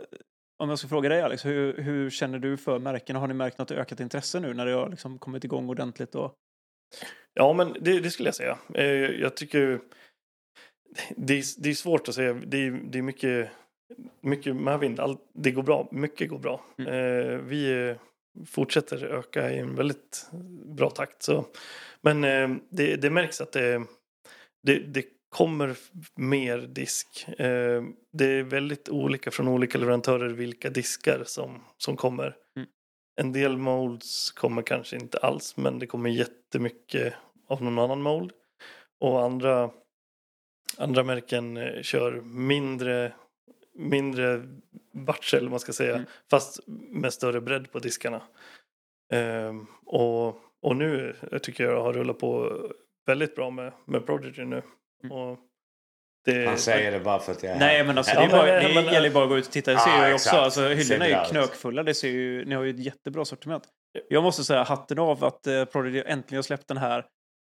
om jag ska fråga dig Alex, hur, hur känner du för märkena? Har ni märkt något ökat intresse nu när det har liksom kommit igång ordentligt? Och, Ja, men det, det skulle jag säga. Eh, jag tycker det är, det är svårt att säga. Det är, det är mycket, mycket medvind. All, det går bra. Mycket går bra. Mm. Eh, vi eh, fortsätter öka i en väldigt bra takt. Så. Men eh, det, det märks att det, det, det kommer mer disk. Eh, det är väldigt olika från olika leverantörer vilka diskar som, som kommer. Mm. En del molds kommer kanske inte alls men det kommer jättemycket av någon annan mold. Och andra, andra märken eh, kör mindre, mindre batch eller man ska säga. Mm. Fast med större bredd på diskarna. Ehm, och, och nu jag tycker jag har rullat på väldigt bra med, med Prodigy nu. Mm. Och det, Han säger det bara för att jag är nej men alltså Ja, det, är bara, men- det men- gäller ju bara att gå ut och titta. Det ser Ja, ju också, alltså, Ser hyllorna är ju knökfulla. Det ser ju, ni har ju ett jättebra sortiment. Jag måste säga hatten av att eh, Prodigy äntligen har släppt den här.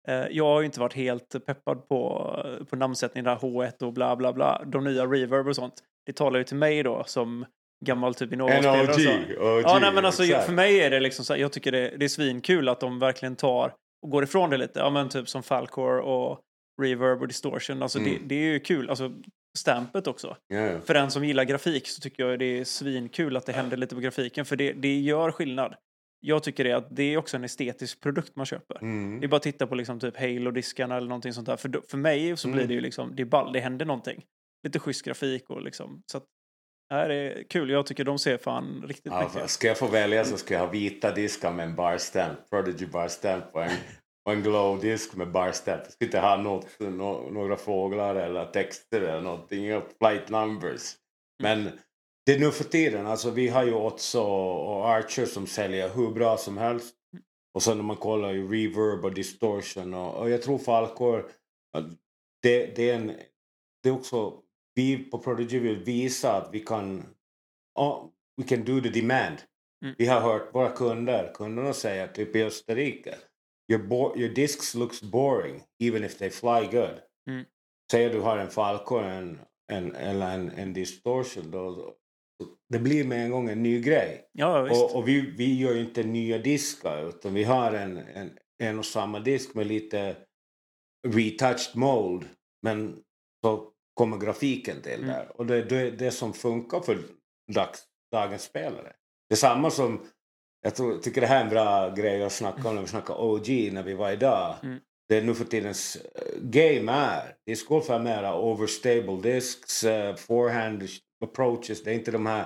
Eh, jag har ju inte varit helt peppad på, på namnsättningen där H1 och bla bla bla. De nya reverb och sånt. Det talar ju till mig då som gammal typ Innova-spelare. och så. OG. OG Ja, nej, men alltså, exakt. för mig är det liksom så här, jag tycker det, det är svinkul att de verkligen tar och går ifrån det lite. Ja, men typ som Falcor och Reverb och Distortion. Alltså Mm. det, det är ju kul. Alltså stampet också. Ja. För den som gillar grafik så tycker jag det är svinkul att det händer lite på grafiken. För det, det gör skillnad. Jag tycker det att det är också en estetisk produkt man köper. Mm. Det är bara att titta på liksom typ Halo-diskarna eller någonting sånt där. För, för mig så blir Mm. det ju liksom, det är ball, det händer någonting. Lite schysst grafik och liksom. Så att, det är kul. Jag tycker de ser fan riktigt Ja, mäktiga ska jag få välja så ska jag ha vita diskar med en bar stamp. Prodigy bar stamp och en, och en glow disk med bar stamp. Jag ska inte ha något, nå- några fåglar eller texter eller någonting. Flight numbers. Men det är nu för tiden. Alltså vi har ju Otso och Archer som säljer hur bra som helst. Och sen när man kollar ju reverb och distortion och, och jag tror Falcor att det, det är en det är också vi på Prodigy vill visa att vi kan oh, we can do the demand. Mm. Vi har hört våra kunder, kunderna säger typ i Österrike your, bo- your discs looks boring even if they fly good. Mm. Säger du har en Falcon en, en, eller en, en distortion då det blir med en gång en ny grej. Ja. Och, och vi, vi gör ju inte nya diskar utan vi har en, en, en och samma disk med lite retouched mold. Men så kommer grafiken till Mm. där. Och det är det, det som funkar för dags, dagens spelare. Det är samma som, jag tror, tycker det här är en bra grej att snacka om när vi snackar OG när vi var idag. Mm. Det är nu för tidens eh, game är, discgolf är mera overstable discs, uh, forehand approaches. Det är inte de här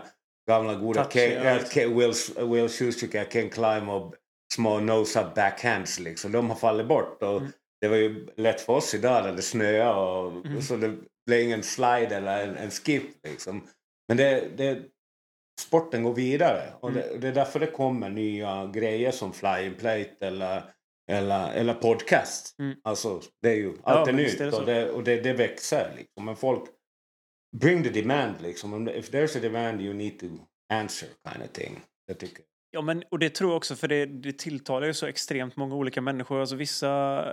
gamla goda Touchiga, Ken, äh, liksom. Ken, Will, Will Schuster, Ken Climb och små nose-up backhands liksom. De har fallit bort. Och Mm. Det var ju lätt för oss idag när det snöade och Mm. så det blev ingen slide eller en, en skip liksom. Men det, det sporten går vidare. Och Mm. det, det är därför det kommer nya grejer som flying plate eller, eller, eller podcast. Mm. Alltså, det är ju allt är nytt är så. och, det, och det, det växer. Liksom. Men folk, bring the demand liksom. If there's a demand you need to answer kind of thing. Jag tycker. Ja, men, och det tror jag också, för det, det tilltalar ju så extremt många olika människor. Alltså, vissa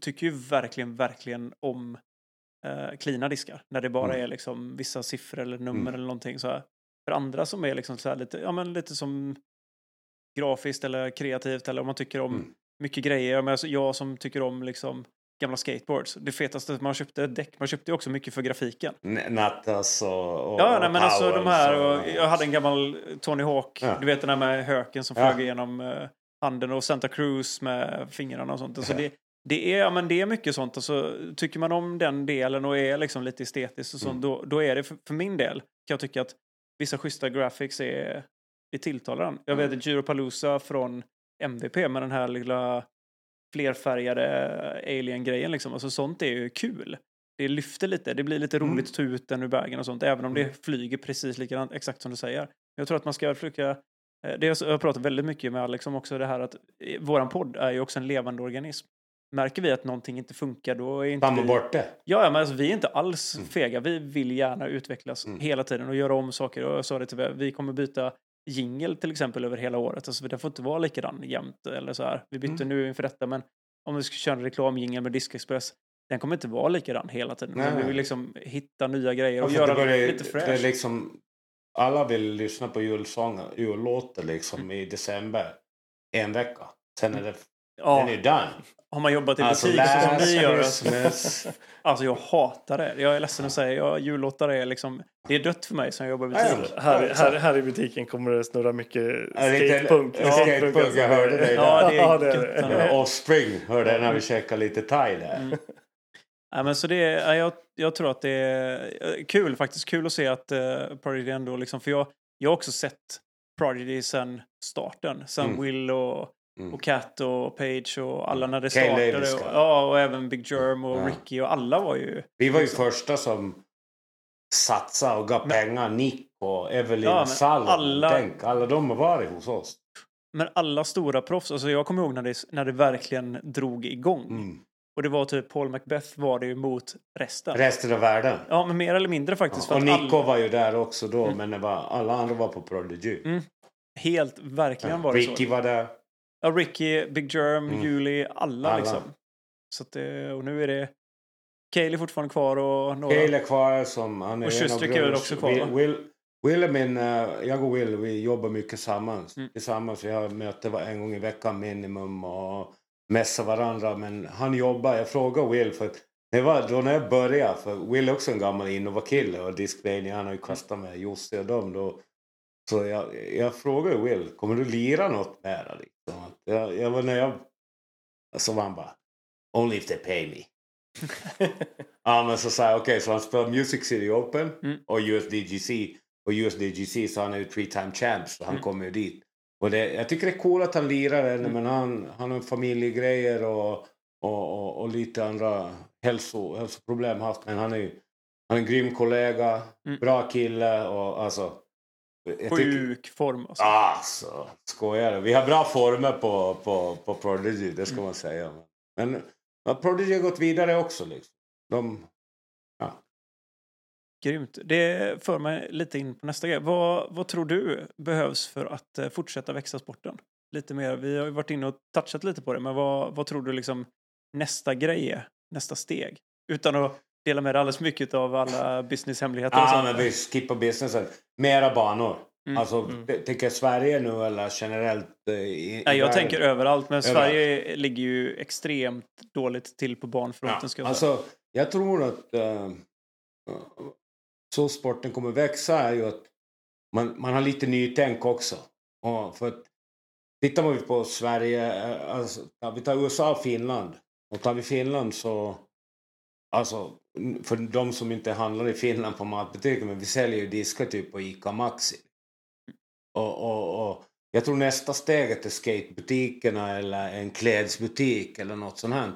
tycker ju verkligen, verkligen om eh, cleana diskar. När det bara Mm. är liksom vissa siffror eller nummer Mm. eller någonting så här. För andra som är liksom så här lite, ja men lite som grafiskt eller kreativt eller om man tycker om Mm. mycket grejer. Men alltså, jag som tycker om liksom gamla skateboards. Det fetaste man köpte däck. Man köpte ju också mycket för grafiken. Nattas och, och Ja, nej, men alltså de här. och- jag hade en gammal Tony Hawk. Ja. Du vet den där med höken som Ja. flög igenom eh, handen och Santa Cruz med fingrarna och sånt. Alltså Ja. det, det, är, ja, men det är mycket sånt. Alltså, tycker man om den delen och är liksom lite estetiskt och sånt, Mm. då, då är det för, för min del kan jag tycka att vissa schyssta graphics är, det tilltalar den. Jag vet Mm. Gyropalooza från MVP med den här lilla flerfärgade alien-grejen liksom. Alltså sånt är ju kul. Det lyfter lite, det blir lite Mm. roligt att ta ut den ur bagen och sånt, även om Mm. det flyger precis likadant, exakt som du säger. Jag tror att man ska försöka, eh, det jag har pratat väldigt mycket med Alex om också, det här att eh, våran podd är ju också en levande organism. Märker vi att någonting inte funkar, då är inte Ta vi... bort det. Ja, ja, men alltså, vi är inte alls Mm. fega. Vi vill gärna utvecklas Mm. hela tiden och göra om saker. Och jag sa det till vi kommer byta jingel till exempel över hela året. Alltså, det får inte vara likadan jämt eller så här. Vi bytte Mm. nu inför detta, men om vi ska köra en reklamjingel med Diskexpress, den kommer inte vara likadan hela tiden. Nej, vi vill liksom hitta nya grejer och för göra det börjar lite Det är liksom, alla vill lyssna på julsånger, jullåtar liksom i december. En vecka. Sen är det Ja, den är done. har man jobbat i Alltså, butik så som ni gör, alltså jag hatar det. Jag är ledsen att säga, jag, jullåtar är liksom, det är dött för mig som jobbar i butik. Ja, ja. Här, här, här i butiken kommer det snurra mycket Ja, lite- skatepunk. ja, skatepunk, jag hörde dig Ja, där. det är Ja, det är det. Ja, Offspring hörde jag när vi käkade lite thai där. Mm. Ja, men så det är, ja, jag, jag tror att det är eh, kul faktiskt. Kul att se att uh, Prodigy ändå liksom, för jag, jag har också sett Prodigy sen starten. Sen Mm. Will och, Mm. och Cat och Page och alla när det Kane startade. Davis, och, ja. ja, och även Big Germ och Ja. Ricky och alla var ju... Vi var ju första som satsade och gav Men- pengar. Nick och Evelyn Ja, Salomon. alla- Tänk, alla de har varit hos oss. Men alla stora proffs, alltså jag kommer ihåg när det, när det verkligen drog igång. Mm. Och det var typ Paul Macbeth var det ju mot resten. Resten av världen. Ja, men mer eller mindre faktiskt. Ja, och Nico alla, var ju där också då, Mm. men det var, alla andra var på Prodigy. Mm, helt verkligen var det så. Ricky var där. Ja, Ricky, Big Germ, Mm. Julie, alla, Alla. liksom. Så att det, och nu är det Kaeli fortfarande kvar och några. Cale är kvar som... Han är Och en av Schuster är väl också kvar, va? Will, Will, Will är min... eh, jag och Will, vi jobbar mycket tillsammans. Mm. tillsammans. Vi har möte en gång i veckan minimum och mässar varandra. Men han jobbar. Jag frågar Will för det var då när jag började, för Will är också en gammal Innova-kille och Discmania, han har ju kastat med Jussi och dem då. Så jag, jag frågade Will, kommer du lira något mera? Liksom? Att Jag, jag när jag... Så var han bara, only if they pay me. ja men så sa jag okej, så han spelar Music City Open Mm. och USDGC. Och USDGC så han är ju three time champ så han Mm. kommer ju dit. Och det, jag tycker det är coolt att han lirar ännu Mm. men han, han har familjegrejer och, och, och, och lite andra hälso, hälsoproblem haft. Men han är han är en grym kollega, Mm. bra kille och alltså... Sjuk form alltså. Alltså, skojar du? Vi har bra former på, på, på Prodigy, det ska man säga. Men ja, Prodigy har gått vidare också. Liksom. De, Grymt. Det för mig lite in på nästa grej. Vad, vad tror du behövs för att eh, fortsätta växa sporten? Lite mer. Vi har varit inne och touchat lite på det, men vad, vad tror du liksom nästa grej är? Nästa steg? Utan att dela med dig alldeles mycket av alla businesshemligheter. ja, men vi skippar businessen. Mera banor. Mm. Alltså, Mm. tänker Sverige nu eller generellt? eh, I, i Nej, jag världen? tänker överallt, men Överallt. Sverige ligger ju extremt dåligt till på barnfronten. ska Ja, jag alltså, jag tror att uh, så sporten kommer växa är ju att man, man har lite nytänk också. Och för att, tittar man på Sverige, eh, alltså, vi tar USA och Finland. Och tar vi Finland så, alltså för de som inte handlar i Finland på matbutiken, men vi säljer ju diskar typ på ICA Maxi. Och, och, och jag tror nästa steget är skatebutikerna eller en klädesbutik eller något sånt här.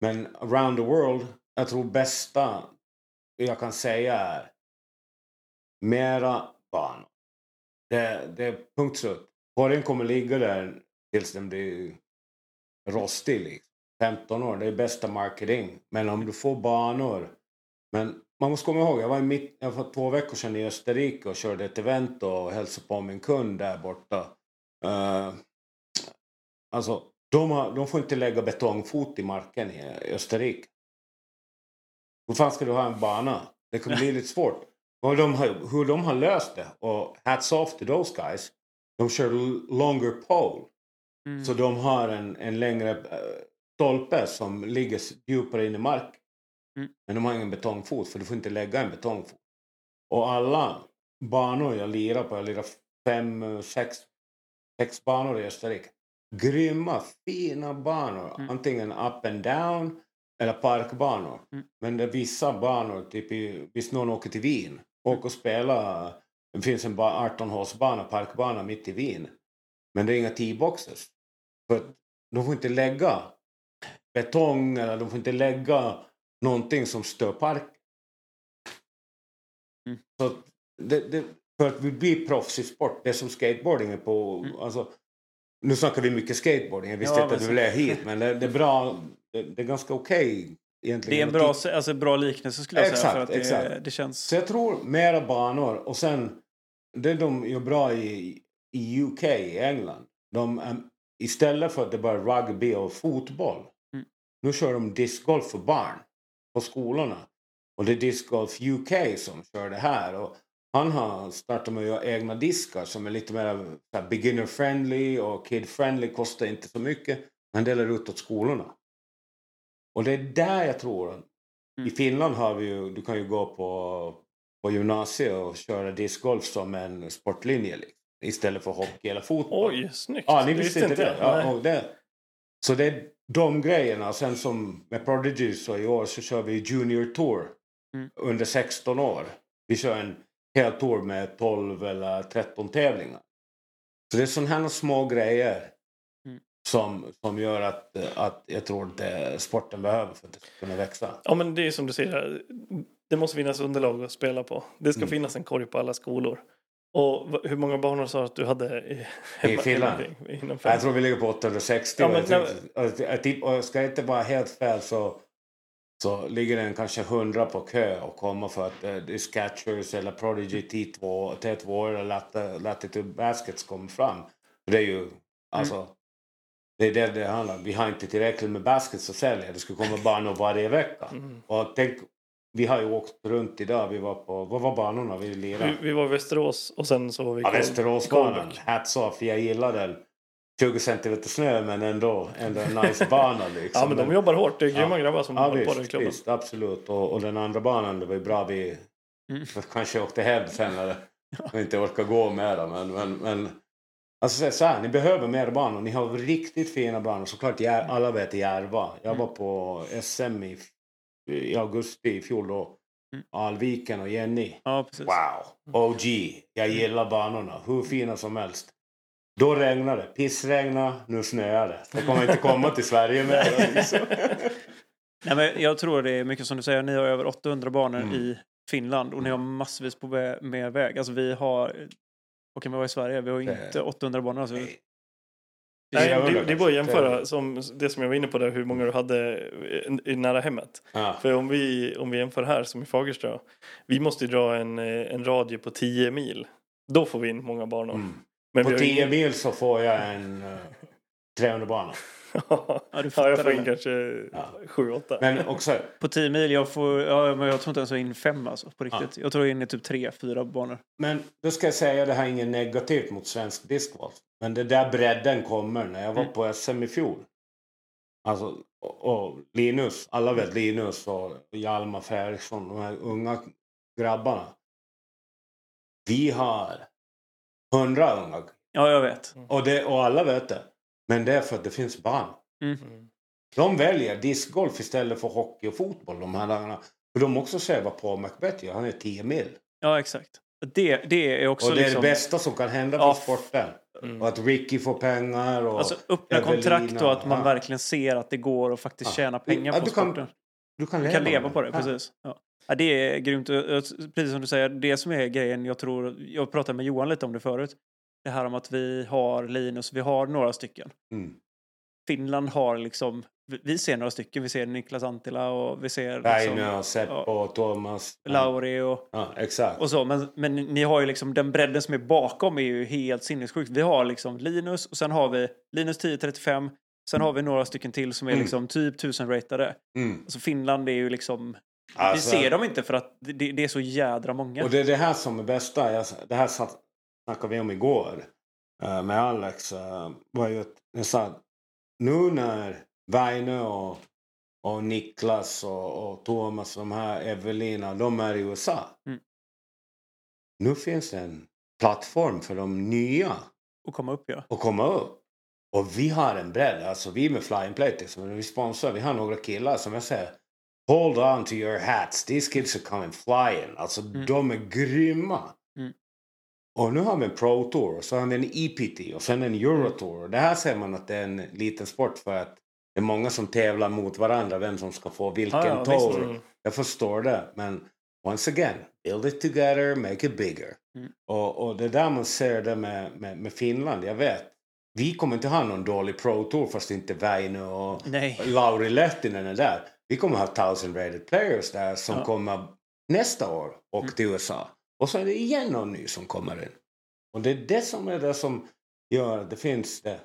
Men around the world, jag tror bästa jag kan säga är mera banor. Det, det är punkt slut. Korgen kommer ligga där tills den blir rostig. Liksom. 15 år, det är bästa marketing. Men om du får banor. Men man måste komma ihåg, jag var, i mitt, jag var två veckor sedan i Österrike och körde ett event och hälsade på min kund där borta. Uh, alltså, de, har, de får inte lägga betongfot i marken i Österrike. Hur fan ska du ha en bana? Det kommer bli lite svårt. Och de har, hur de har löst det, och hats off to those guys, de kör longer pole. Mm. Så de har en, en längre uh, stolpe som ligger djupare in i marken. Mm. Men de har ingen betongfot, för du får inte lägga en betongfot. Och alla banor jag lirar på, jag lirar fem, sex, sex banor i Österrike. Grymma, fina banor. Mm. Antingen up and down eller parkbanor. Mm. Men det är vissa banor, typ i, hvis någon åker till Wien, åker och spelar. Det finns en 18-hålsbana, parkbana mitt i Wien. Men det är inga T-boxes. För de får inte lägga betong eller de får inte lägga någonting som stör parken. Mm. Så det, det, för att vi blir proffs i sport, det som skateboarding är på, mm. alltså, nu snackar vi mycket skateboarding, jag visste ja, inte att du ville hit men det, det, är bra, det, det är ganska okej okay, egentligen. Det är en bra, alltså, bra liknelse skulle jag exakt, säga. För att det, exakt. det känns... Så jag tror mera banor och sen det de gör bra i, i UK, i England, de, istället för att det bara är rugby och fotboll, mm. nu kör de discgolf för barn på skolorna. Och det är Discgolf UK som kör det här. Och han har startat med att göra egna diskar som är lite mer beginner friendly och kid friendly. Kostar inte så mycket. Han delar ut åt skolorna. Och det är där jag tror. Mm. I Finland har vi ju, du kan ju gå på, på gymnasiet och köra discgolf som en sportlinje. Liksom, istället för hockey eller fotboll. Oj, snyggt! Ja, ni visste inte det. det. Ja, det. Så det de grejerna. Sen som med Prodigy så i år så kör vi Junior Tour mm. under 16 år. Vi kör en hel tour med 12 eller 13 tävlingar. Så det är sådana här små grejer mm. som, som gör att, att jag tror att sporten behöver för att kunna växa. Ja men det är som du säger, det måste finnas underlag att spela på. Det ska mm. finnas en korg på alla skolor. Och hur många banor sa du att du hade i, I Finland? Jag tror vi ligger på 860. Ja, men, jag ska jag inte vara helt fel så, så ligger den kanske 100 på kö och komma för att uh, det är Sketchers eller Prodigy T2, T2 eller Latitude Baskets kommer fram. Det är ju mm. alltså mm. Det är det det handlar om. Vi har inte tillräckligt med baskets att sälja. Det ska komma banor varje vecka. Mm. Och tänk vi har ju åkt runt idag. Vi var på, vad var banorna vi lirade? Vi, vi var i Västerås och sen så var vi Ja, Västeråsbanan. Hats off, jag gillar den. 20 centimeter snö men ändå, ändå en nice bana liksom. ja men de jobbar hårt, det är grymma ja. grabbar som ja, håller på den klubben. Visst, absolut. Och, och den andra banan, det var ju bra vi mm. kanske åkte hem sen när vi inte orkar gå med dem. Men, men, men alltså så här, ni behöver mer banor. Ni har riktigt fina banor. Såklart, alla vet Järva. Jag var på SM i i augusti i fjol då. Mm. Alviken och Jenny. Ja. Wow! OG. Jag gillar banorna. Hur fina som helst. Då regnar det. Pissregna, nu snöar det. Det kommer inte komma till Sverige mer. Liksom. Nej, men jag tror det är mycket som du säger. Ni har över 800 banor mm. i Finland och ni har massvis på med väg. Alltså vi har... Vad kan vi ha i Sverige? Vi har inte 800 banor. Alltså, Nej, det, det är bara att jämföra som det som jag var inne på där, hur många du hade i, nära hemmet. Ja. För om vi, om vi jämför här som i Fagersta, vi måste dra en, en radie på 10 mil. Då får vi in många banor. Mm. Men på 10 ingen... mil så får jag en uh, 300 banor. ja, du ja, jag får in kanske 7-8. Men också... På 10 mil, jag, får, ja, men jag tror inte ens jag in fem alltså, på riktigt. Ja. Jag tror jag är inne i typ 3-4 banor. Men då ska jag säga, det här är inget negativt mot svensk discgolf. Men det där bredden kommer när jag var mm. på SM i fjol. Alltså, och, och Linus, alla vet Linus och Hjalmar Fredriksson, de här unga grabbarna. Vi har hundra unga. Ja, jag vet. Och, det, och alla vet det. Men det är för att det finns barn. Mm. De väljer discgolf istället för hockey och fotboll de här dagarna. För de också vad Paul McBeth. Han är 10 mil. Ja, exakt. Det, det är också Och det är liksom... det bästa som kan hända för ja. sporten. Mm. Och att Ricky får pengar. Och alltså öppna Evelina. kontrakt och att man ja. verkligen ser att det går att faktiskt tjäna pengar ja, på du sporten. Kan, du kan leva, du kan leva på det, precis. Ja. Ja, det är grymt. Precis som du säger, det som är grejen, jag tror, jag pratade med Johan lite om det förut. Det här om att vi har Linus, vi har några stycken. Mm. Finland har liksom, vi- ser några stycken, vi ser Niklas Antila och vi ser liksom, och Seppo och Thomas. Ja. Lauri och, Ja, exakt. och så. Men, men ni har ju liksom, den bredden som är bakom är ju helt sinnessjukt. Vi har liksom Linus och sen har vi Linus 1035. Sen har vi några stycken till som är Mm. liksom typ 1000-ratade. Mm. Alltså Finland är ju liksom, Alltså- vi ser dem inte för att det, det är så jädra många. Och det är det här som är bästa. Jag, det här satt, snackade vi om igår eh, med Alex. Uh, var ju att jag sa nu när Väinö och, och Niklas och, och Thomas de här Evelina, de är i USA. Mm. Nu finns det en plattform för de nya att komma upp ja. att komma upp. Och vi har en bredd. Alltså vi med Flying Plate, som vi sponsrar, vi har några killar som jag säger Hold on to your hats. These kids are coming flying. Alltså Mm. de är grymma. Mm. Och nu har vi en Pro Tour och så har vi en EPT och sen en Eurotour. Det här ser man att det är en liten sport för att det är många som tävlar mot varandra vem som ska få vilken Ja, ja, visst. tour. Mm. Jag förstår det, men once again, build it together, make it bigger. Mm. Och, och det är där man ser det med, med, med Finland. Jag vet, vi kommer inte ha någon dålig Pro Tour fast inte Väinö och Nej. Lauri Lehtinen är där. Vi kommer ha thousand rated players där som Ja. kommer nästa år och Mm. till USA. Och så är det igen någon ny som kommer in. Och det är det som är det som gör att det finns det.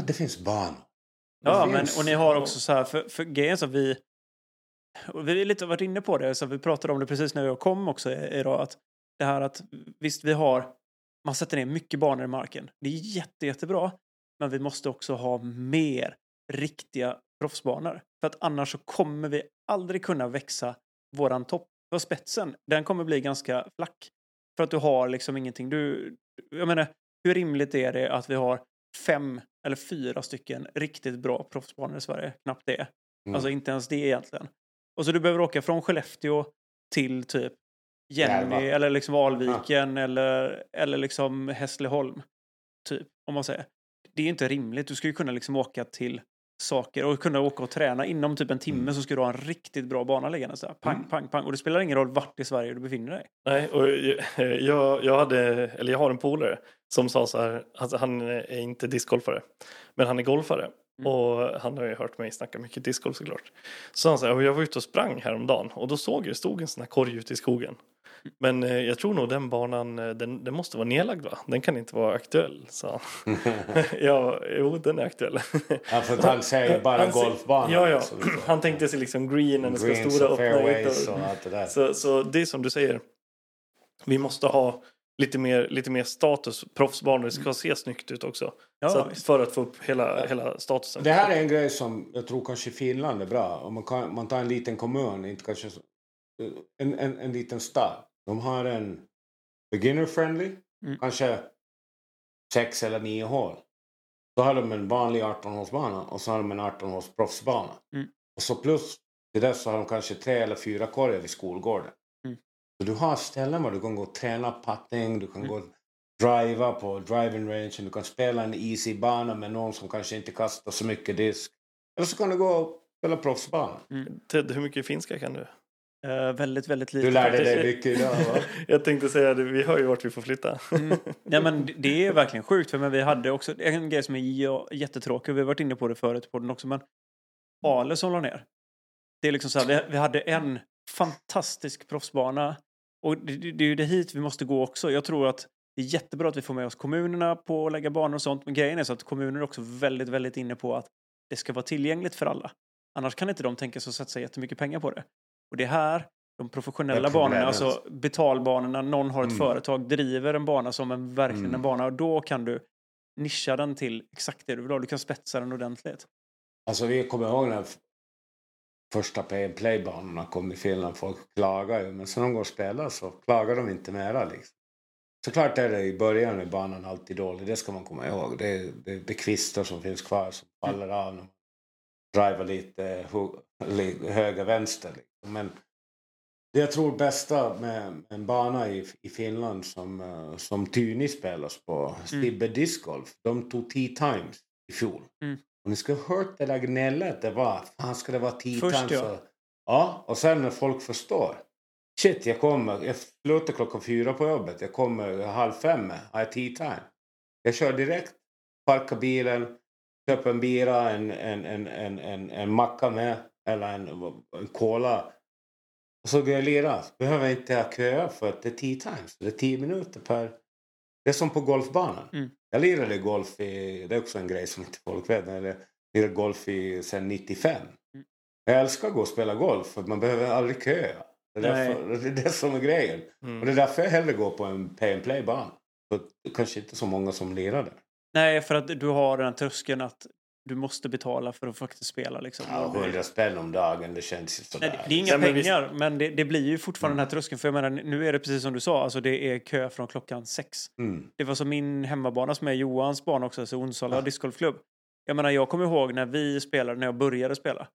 Att det finns banor. Ja, men, finns- och ni har också så här, för, för grejen så att vi, och vi har lite varit inne på det, så vi pratade om det precis när jag kom också idag, att det här att visst vi har, man sätter ner mycket banor i marken, det är jätte, jättebra, men vi måste också ha mer riktiga proffsbanor, för att annars så kommer vi aldrig kunna växa våran topp, för spetsen, den kommer bli ganska flack, för att du har liksom ingenting, du, jag menar, hur rimligt är det att vi har fem eller fyra stycken riktigt bra proffsbanor i Sverige. Knappt det. Mm. Alltså inte ens det egentligen. Och så du behöver åka från Skellefteå till typ Jenny Järva. eller liksom Alviken eller, eller liksom Hässleholm. Typ, om man säger. Det är inte rimligt. Du ska ju kunna liksom åka till saker och kunna åka och träna inom typ en timme Mm. så ska du ha en riktigt bra bana liggande där. Pang, Mm. pang, pang. Och det spelar ingen roll vart i Sverige du befinner dig. Nej, och jag, jag, hade, eller jag har en polare som sa så här, alltså han är inte discgolfare, men han är golfare. Mm. Och han har ju hört mig snacka mycket discgolf såklart. Så han sa, "Ja, jag var ute och sprang häromdagen och då såg jag det stod en sån här korg ute i skogen. Men eh, jag tror nog den banan, eh, den, den måste vara nedlagd va? Den kan inte vara aktuell, sa han. ja, jo den är aktuell. Ja, för att han säger bara Han golfbanan. Ja, ja. alltså, liksom. Han tänkte sig liksom greenen, det ska stora och öppna fairways ytor. och allt det där. Så, så det är som du säger. Vi måste ha lite mer, lite mer status. Proffsbanor det ska se snyggt ut också. Ja, så att, för att få upp hela, hela statusen. Det här är en grej som jag tror kanske Finland är bra. Om man, kan, man tar en liten kommun, inte kanske så- en, en, en liten stad. De har en beginner friendly, Mm. kanske sex eller nio hål. Då har de en vanlig 18-hålsbana och så har de en 18-håls proffsbana. Mm. Och så plus till det så har de kanske tre eller fyra korgar vid skolgården. Mm. Så du har ställen där du kan gå och träna putting, du kan Mm. gå och driva på driving range, du kan spela en easy bana med någon som kanske inte kastar så mycket disk. Eller så kan du gå och spela proffsbana. Ted, hur mycket finska kan du? Eh, väldigt, väldigt lite. Du lärde faktiskt. dig mycket idag va? Jag tänkte säga det, vi hör ju vart vi får flytta. Mm. Nej, men det- är verkligen sjukt. För men vi hade också en grej som är ja- jättetråkig. Vi har varit inne på det förut på den också. Men Ale som la ner. Det är liksom så här, vi, vi hade en fantastisk proffsbana. Och det, det, det är ju det hit vi måste gå också. Jag tror att det är jättebra att vi får med oss kommunerna på att lägga banor och sånt. Men grejen är så att kommuner är också väldigt, väldigt inne på att det ska vara tillgängligt för alla. Annars kan inte de tänka sig att satsa jättemycket pengar på det. Och det är här de professionella banorna, alltså betalbanorna, någon har ett Mm. företag, driver en bana som en verkligen Mm. en bana och då kan du nischa den till exakt det du vill ha. Du kan spetsa den ordentligt. Alltså vi kommer ihåg när första pay and play-banorna kom i Finland. Folk klagar ju, men sen de går och spelar så klagar de inte mera liksom. Såklart är det i början är banan alltid dålig, det ska man komma ihåg. Det är, det, är kvistar som finns kvar som faller av när man driver lite hu- li- höger vänster. Liksom. Men det jag tror bästa med en bana i, i Finland som, eh, som Tyni spelas på, Stibbe Discgolf, de tog 10 times i fjol. Mm. Och ni ska ha hört det där gnället det var. Fan ska det vara 10 Först, times? ja. Och, ja, och sen när folk förstår. Shit, jag kommer. Jag slutar klockan fyra på jobbet. Jag kommer halv fem. Har jag tea time? Jag kör direkt. Parkar bilen. Köper en bira, en, en, en, en, en, en macka med. Eller en, en cola. Och så går jag lira. Behöver jag inte köer för att det är tea time. Så det är tio minuter per... Det är som på golfbanan. Mm. Jag lirade golf i... Det är också en grej som inte folk vet. Jag lirade golf i, sen 95. Mm. Jag älskar att gå och spela golf för man behöver aldrig köa. Det är, därför, det är det som är grejen. Mm. Och det är därför jag hellre går på en pay and play-bana. Kanske inte så många som lirar där. Nej, för att du har den tröskeln att du måste betala för att faktiskt spela. Liksom. Ja, 100 spänn om dagen, det känns ju sådär. Nej, det är inga men pengar, men det, det blir ju fortfarande Mm. den här tröskeln. För jag menar, nu är det precis som du sa, alltså det är kö från klockan sex. Mm. Det var som min hemmabana som är Johans bana också, alltså Onsala Ja. discgolfklubb. Jag menar, jag kommer ihåg när vi spelade, när jag började spela.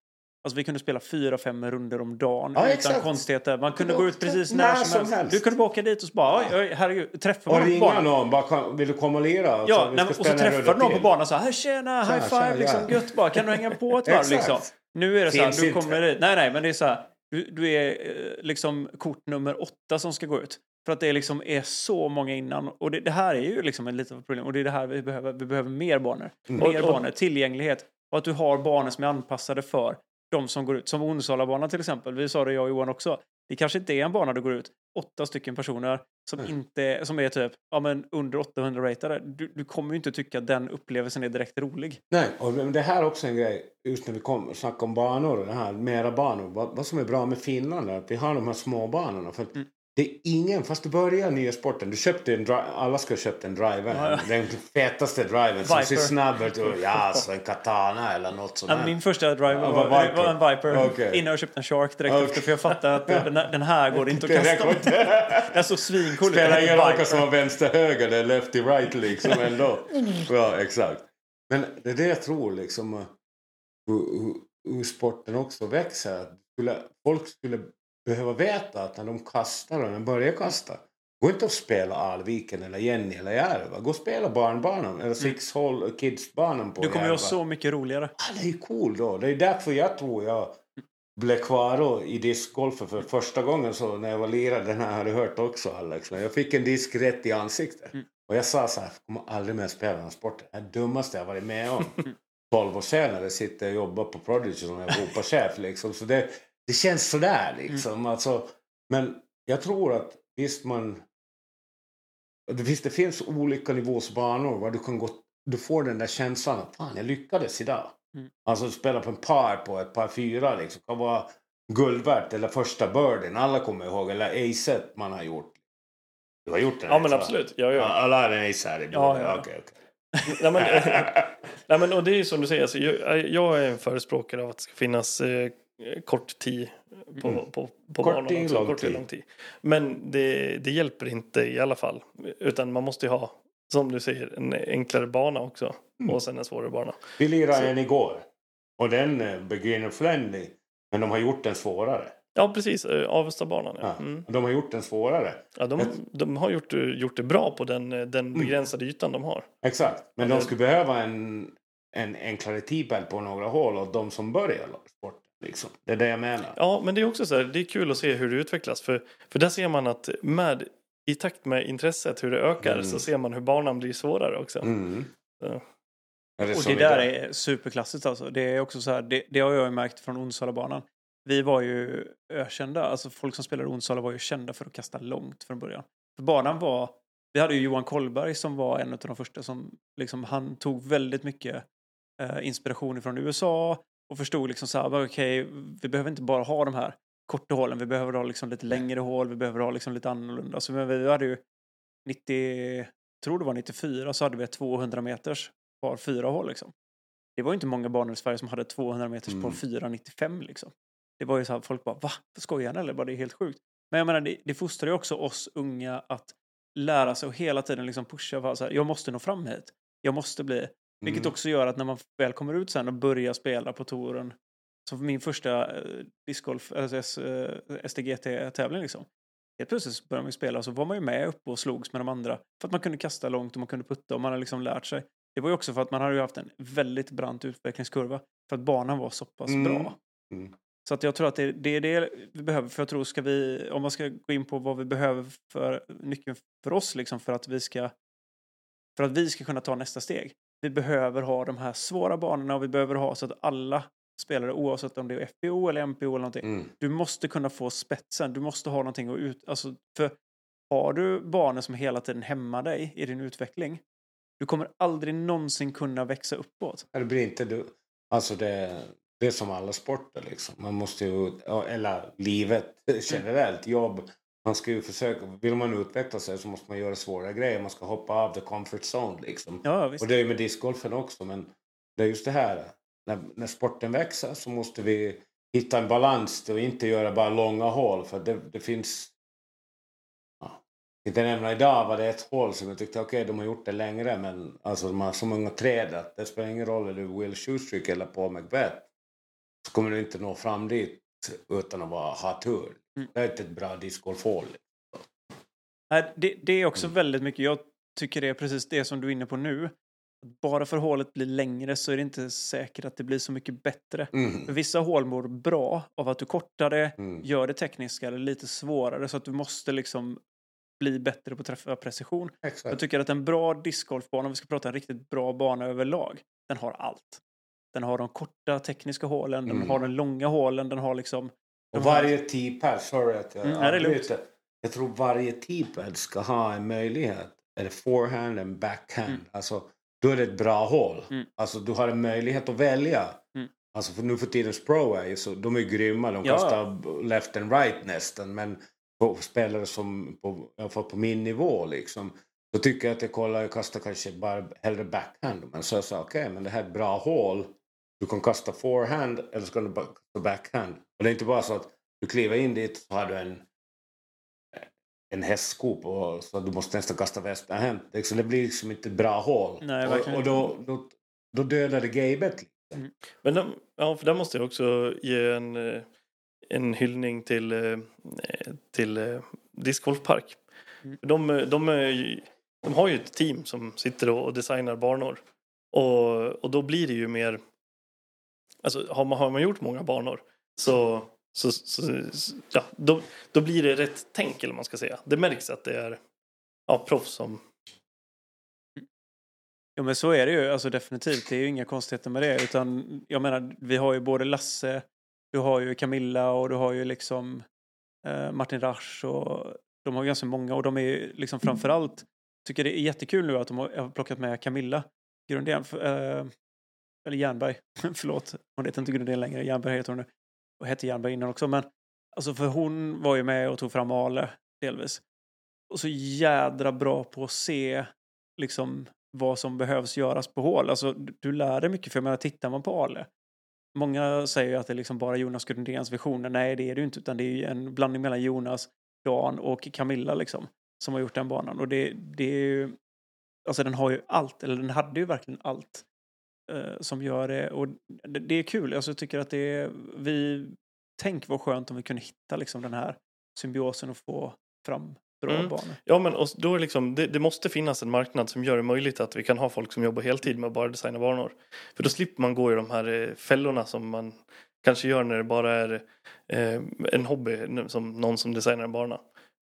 Alltså vi kunde spela fyra, fem runder om dagen Ja, utan exakt. konstigheter. Man kunde gå ut precis när när som, som helst. helst. Du kunde bara åka dit och så bara, oj, oj, herregud, träffa Och ringa banan. någon, bara, vill du komma och lira? Ja, Så nej, och så träffade runda någon på banan så här, tjena, high Tjena, five, tjena, liksom ja. gött bara, kan du hänga på ett varv liksom? Nu är det så här, du kommer dit. Nej, nej, men det är så här, du, du är eh, liksom kort nummer åtta som ska gå ut. För att det liksom är så många innan. Och det, det här är ju liksom ett litet problem. Och det är det här vi behöver. Vi behöver mer banor. Mm. Mer Och- och- banor, tillgänglighet. Och att du har banor som är anpassade för de som går ut. Som Onsalabanan till exempel. Vi sa det jag och Johan också. Det kanske inte är en bana där går ut åtta stycken personer som, Mm. inte, som är typ ja, men under 800 ratade. Du, du kommer ju inte tycka att den upplevelsen är direkt rolig. Nej, och det här är också en grej, just när vi kom, om banor och det här, mera banor. Vad, vad som är bra med Finland är att vi har de här små banorna. För Mm. Det är ingen, fast du börjar nya sporten, du köpte en drive, alla ska ha köpt en driver. Ja, ja. Den fetaste driven som ser snabb ut. Ja, så en katana eller något sånt Ja, min första driver var, var var en Viper. Okej. Innan jag köpte en Shark direkt Okej. efter. För jag fattade att den, här- den här går inte att kasta. Den såg svincool ut. Spelar ingen roll som var vänster höger eller lefty right liksom ändå. Ja, exakt. Men det är det jag tror liksom. uh, Hur, hur, hur sporten också växer. Folk skulle behöva veta att när de kastar och när de börjar kasta. Gå inte och spela Alviken eller Jenny eller Järva. Gå och spela barnbanan eller Six Hole Kids-banan på Du kommer ha så mycket roligare. Ja, det är ju cool då. Det är därför jag tror jag blev kvar i discgolfen för första gången så när jag var lirare, den här har du hört också Alex. Jag fick en disk rätt i ansiktet. Mm. Och jag sa så här, jag kommer aldrig mer spela den här sporten. Det är det dummaste jag varit med om. 12 år senare sitter jag och jobbar på Prodigy som Europachef liksom. Så det, det känns sådär liksom. Alltså, men jag tror att visst man... Visst, det finns olika nivåsbanor var du kan gå... Du får den där känslan att fan, jag lyckades idag. Mm. Alltså spela på en par på ett par fyra liksom. Kan vara guld värt eller första birdien. Alla kommer ihåg. Eller acet man har gjort. Du har gjort den? Ja, men va? absolut. Ja, Ja, ja. Alla har en ace här i Ja, ja. Okej, okej. Nej, men, nej, men, och det är ju som du säger, alltså, jag, jag är en förespråkare av att det ska finnas eh, kort tid på, Mm. på, på Kort banan tid, också. kort tid, lång tid. Men det, det hjälper inte i alla fall. Utan man måste ju ha, som du säger, en enklare bana också. Mm. Och sen en svårare bana. Vi lirade Så- en igår. Och den är beginner friendly. Men de har gjort den svårare. Ja, precis. eh, Avestabanan. Ja. Mm. De har gjort den svårare. Ja, de, de har gjort, gjort det bra på den, eh, den Mm. begränsade ytan de har. Exakt. Men de skulle behöva en, en enklare tipel på några hål och de som börjar sporten. Liksom. Det är det jag menar. Ja, men det är också så här, det är kul att se hur det utvecklas. För, för där ser man att med, i takt med intresset, hur det ökar, Mm. så ser man hur banan blir svårare också. Mm. Ja. Är Och det där är superklassiskt alltså. Det är också så här, det, det har jag ju märkt från Onsalabanan. Vi var ju ökända, alltså folk som spelade Onsala var ju kända för att kasta långt från början. För banan var, vi hade ju Johan Kollberg som var en av de första som liksom, han tog väldigt mycket eh, inspiration från USA och förstod liksom så här, "Men okej, vi behöver inte bara ha de här korta hålen, vi behöver ha liksom lite längre hål, vi behöver ha liksom lite annorlunda. Så men vi hade ju 90, tror det var 94, så hade vi ett 200 meters par fyra hål liksom. Det var ju inte många banor i Sverige som hade 200 meters Mm. par 495 liksom. Det var ju så här, folk bara va? Skojar ni eller? Bara, det är helt sjukt. Men jag menar, det, det fostrar ju också oss unga att lära sig och hela tiden liksom pusha för så här, jag måste nå fram hit. Jag måste bli. Vilket Mm. också gör att när man väl kommer ut sen och börjar spela på touren. Som min första eh, discgolf, alltså S- eh, SDGT-tävling liksom. Helt plötsligt började man spela så var man ju med uppe och slogs med de andra. För att man kunde kasta långt och man kunde putta och man hade liksom lärt sig. Det var ju också för att man hade ju haft en väldigt brant utvecklingskurva. För att banan var så pass Mm. bra. Mm. Så att jag tror att det, det är det vi behöver. För jag tror ska vi, om man ska gå in på vad vi behöver för nyckeln för oss liksom för att vi ska för att vi ska kunna ta nästa steg. Vi behöver ha de här svåra banorna och vi behöver ha så att alla spelare oavsett om det är FPO eller MPO eller någonting. Mm. Du måste kunna få spetsen. Du måste ha någonting att ut... Alltså, för har du banor som hela tiden hämmar dig i din utveckling. Du kommer aldrig någonsin kunna växa uppåt. Det blir inte du. Alltså det, det är som alla sporter liksom. Man måste ju, eller livet generellt, jobb. Man ska ju försöka, vill man utveckla sig så måste man göra svåra grejer. Man ska hoppa av the comfort zone liksom. Ja. Och det är ju med discgolfen också. Men det är just det här. När, när sporten växer så måste vi hitta en balans och inte göra bara långa hål. För det, det finns... Ja, inte nämna idag var det ett hål som jag tyckte okej, okay, de har gjort det längre men alltså de har så många träd att det spelar ingen roll om du är Will Shoestrick eller Paul McBeth. Så kommer du inte nå fram dit utan att bara ha tur. Mm. Det är inte ett bra discgolfhål. Nej, det, det är också Mm. väldigt mycket. Jag tycker det är precis det som du är inne på nu. Bara för hålet blir längre så är det inte säkert att det blir så mycket bättre. Mm. vissa hål mår bra av att du kortar det, Mm. gör det tekniska eller lite svårare så att du måste liksom bli bättre på att träffa precision. Jag Exakt. tycker att en bra discgolfbana, om vi ska prata en riktigt bra bana överlag, den har allt. Den har de korta tekniska hålen, den Mm. har den långa hålen, den har liksom... Och varje teapad, sorry att jag Mm, avbryter. Jag tror varje teapad ska ha en möjlighet. Är det forehand eller backhand? Mm. Alltså, då är det ett bra hål. Mm. Alltså du har en möjlighet att välja. Mm. Alltså för nu för tidens pro är ju så, de är grymma. De Ja. kastar left and right nästan. Men på spelare som på, i alla fall på min nivå liksom. Då tycker jag att jag kollar, jag kastar kanske bara hellre backhand. Men så jag sa okej, men det här är ett bra hål. Du kan kasta forehand eller ska du bara kasta backhand. Och det är inte bara så att du kliver in dit så har du en en hästsko på så du måste nästan kasta vänsterhänt. Liksom, det blir liksom inte bra hål. Nej, och och då, då, då dödar det gamet. Liksom. Men de, ja, för där måste jag också ge en, en hyllning till, eh, till eh, discgolfpark. Mm. De, de, är ju- de har ju ett team som sitter och designar banor. Och, och då blir det ju mer... Alltså har man, har man gjort många banor så, så, så, så ja, då, då blir det rätt tänk eller man ska säga. Det märks att det är ja, proffs som... Ja men så är det ju, alltså definitivt. Det är ju inga konstigheter med det. Utan jag menar, vi har ju både Lasse, du har ju Camilla och du har ju liksom eh, Martin Rasch och de har ju ganska många och de är ju liksom framförallt, tycker det är jättekul nu att de har, har plockat med Camilla Grundén, för, eh, eller Jernberg, förlåt, hon heter inte Grundén längre, Jernberg heter hon nu. Och hette Jernberg innan också, men alltså för hon var ju med och tog fram Ale delvis. Och så jädra bra på att se liksom vad som behövs göras på hål. Alltså, du- lär dig mycket, för jag menar, tittar man på Ale. Många säger ju att det är liksom bara Jonas Grundéns visioner. Nej, det är det ju inte, utan det är ju en blandning mellan Jonas, Dan och Camilla liksom, som har gjort den banan. Och det, det är ju, alltså den har ju allt, eller den hade ju verkligen allt som gör det. Och det, det är kul, alltså, jag tycker att det är, vi, tänk vad skönt om vi kunde hitta liksom den här symbiosen och få fram bra Mm. banor. Ja, men och då är liksom, det, det måste finnas en marknad som gör det möjligt att vi kan ha folk som jobbar heltid med att bara designa banor. För då slipper man gå i de här eh, fällorna som man kanske gör när det bara är eh, en hobby som någon som designar en bana.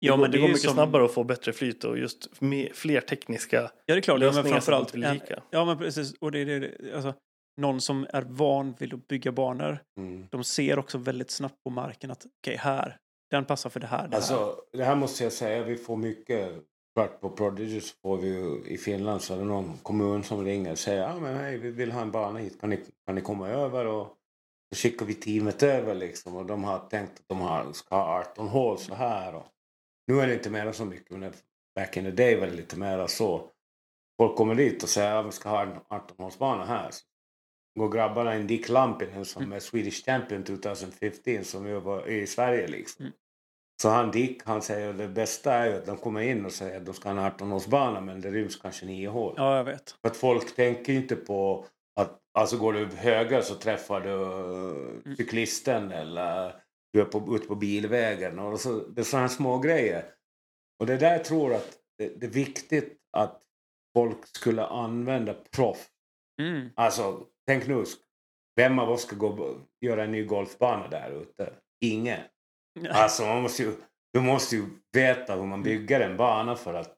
Ja, det, går- men det det går mycket som- snabbare att få bättre flyt och just fler tekniska Ja, det är klart. Ja, men lösningar framförallt som blir en, lika. Ja, men precis. Och det är det, alltså, någon som är van vid att bygga banor. Mm. De ser också väldigt snabbt på marken att okej, här, den passar för det här. Det här. Alltså, det här måste jag säga, vi får mycket. Klart på Prodigy så får vi ju, i Finland så är det någon kommun som ringer och säger ah, men hej, vi vill ha en bana hit, kan ni, kan ni komma över? Och så skickar vi teamet över liksom och de har tänkt att de har, ska ha 18 hål så här. Och nu är det inte mer så mycket, men back in the day var det lite mer så. Folk kommer dit och säger att vi ska ha en 18-hålsbana här. Så går grabbarna in Dick Lampinen som är Swedish Champion 2015 som ju var i Sverige liksom. Mm. Så han Dick, han säger att det bästa är ju att de kommer in och säger att de ska ha en 18-hålsbana men det ryms kanske nio hål. Ja, jag vet. För att folk tänker inte på att alltså går du höger så träffar du Mm. cyklisten eller du är på, ute på bilvägen. Och så, det är sådana små grejer. Och det är där jag tror att det, det är viktigt att folk skulle använda proff. Mm. Alltså, tänk nu. Vem av oss ska gå göra en ny golfbana där ute? Ingen. Alltså man måste ju, du måste ju veta hur man bygger en bana för att...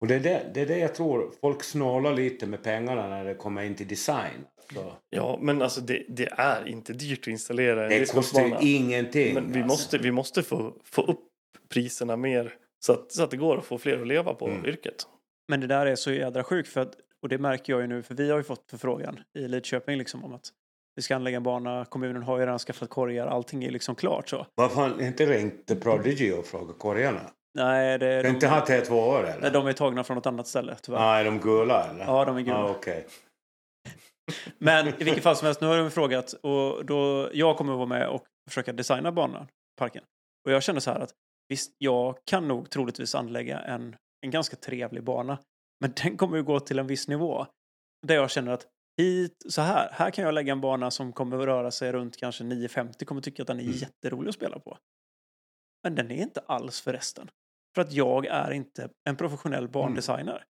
Och det är det, det är det jag tror, folk snålar lite med pengarna när det kommer in till design. Så, Ja, men alltså det, det är inte dyrt att installera en det kostar ingenting. Men vi alltså. måste, vi måste få, få upp priserna mer så att, så att det går att få fler att leva på Mm. yrket. Men det där är så jädra sjukt för att, och det märker jag ju nu för vi har ju fått förfrågan i Lidköping liksom om att vi ska anlägga en bana, kommunen har ju redan skaffat korgar, allting är liksom klart så. Varför har inte ringt Prodigy och frågat korgarna? Nej, det, Kan inte ha T2 år eller? nej, de är tagna från något annat ställe tyvärr. Ah, är de gula eller? Ja, de är gula. Ah, okej. Men i vilket fall som helst, nu har de frågat och då, jag kommer att vara med och försöka designa banan, parken. Och jag känner så här att visst, jag kan nog troligtvis anlägga en, en ganska trevlig bana. Men den kommer ju gå till en viss nivå. Där jag känner att hit, så här, här kan jag lägga en bana som kommer att röra sig runt kanske 9,50, kommer tycka att den är Mm. jätterolig att spela på. Men den är inte alls för resten. För att jag är inte en professionell bandesigner.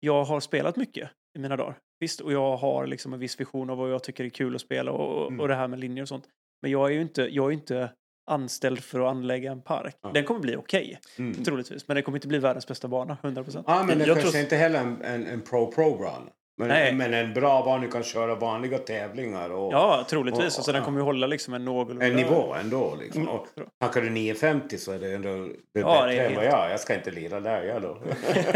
Jag har spelat mycket i mina dagar. Visst, och jag har liksom en viss vision av vad jag tycker är kul att spela och, Mm. och det här med linjer och sånt. Men jag är ju inte, jag är inte anställd för att anlägga en park. Ja. Den kommer bli okej, Mm. troligtvis. Men den kommer inte bli världens bästa bana, 100%. Ja, men det Jag kanske tror- inte heller en, en, en pro-pro-bana. Men, Nej. men en bra du kan köra vanliga tävlingar och Ja, troligtvis. Och- alltså, den ja. kommer ju hålla liksom en någorlunda... en nivå ändå. Liksom. Mm. Och Tackar du 950 så är det ändå det Ja, det bättre än vad helt- jag Jag ska inte lira där jag då.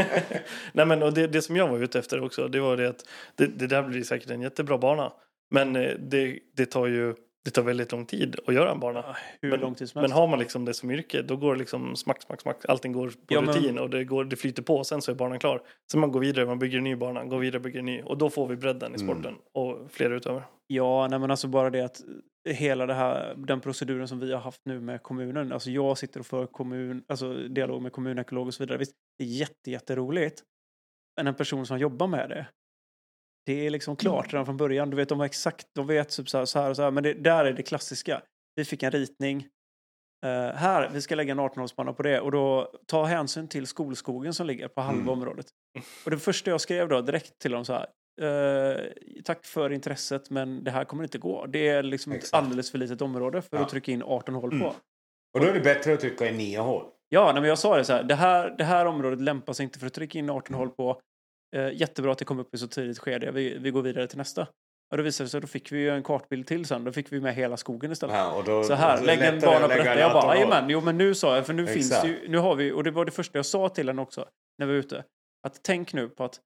Nej, men och det, det som jag var ute efter också, det var det att det, det där blir säkert en jättebra bana. Men eh, det, det tar ju det tar väldigt lång tid att göra en bana. Ja, Hur Men- lång tid som Men helst. har man liksom det som yrke, då går det liksom smack, smack, smack. Allting går på Ja, men- rutin och det, går, det flyter på. Sen så är banan klar. Sen man går vidare, man bygger en ny bana, går vidare, bygger en ny. Och då får vi bredden i Mm. sporten och fler utövare. Ja, nej men alltså bara det att hela det här, den proceduren som vi har haft nu med kommunen. Alltså jag sitter och för kommun, alltså dialog med kommunekolog och så vidare. Visst, det är jätte, jätteroligt. Men en person som jobbar med det, det är liksom klart redan från början. Du vet, de har exakt, de vet typ så här, så här och så här. Men det, där är det klassiska. Vi fick en ritning. Eh, här, vi ska lägga en 18-hålsbana på det. Och då ta hänsyn till skolskogen som ligger på halva Mm. området. Och det första jag skrev då direkt till dem så här. Eh, tack för intresset men det här kommer inte gå. Det är liksom ett Exakt. alldeles för litet område för Ja. att trycka in 18 hål på. Mm. Och då är det bättre att trycka i nio hål. Ja, nej, men jag sa det så här. Det här, det här området lämpar sig inte för att trycka in 18 hål på. Eh, jättebra att det kom upp i så tidigt skede. Vi, vi går vidare till nästa. Och då visade det sig, då fick vi ju en kartbild till sen. Då fick vi med hela skogen istället. Ja, och då, Så här, lägg en bana på detta. Jag bara, 18 hål. jajamän, jo men nu sa jag, för nu finns det Exakt. ju, nu har vi, och det var det första jag sa till henne också, när vi var ute. Att tänk nu på att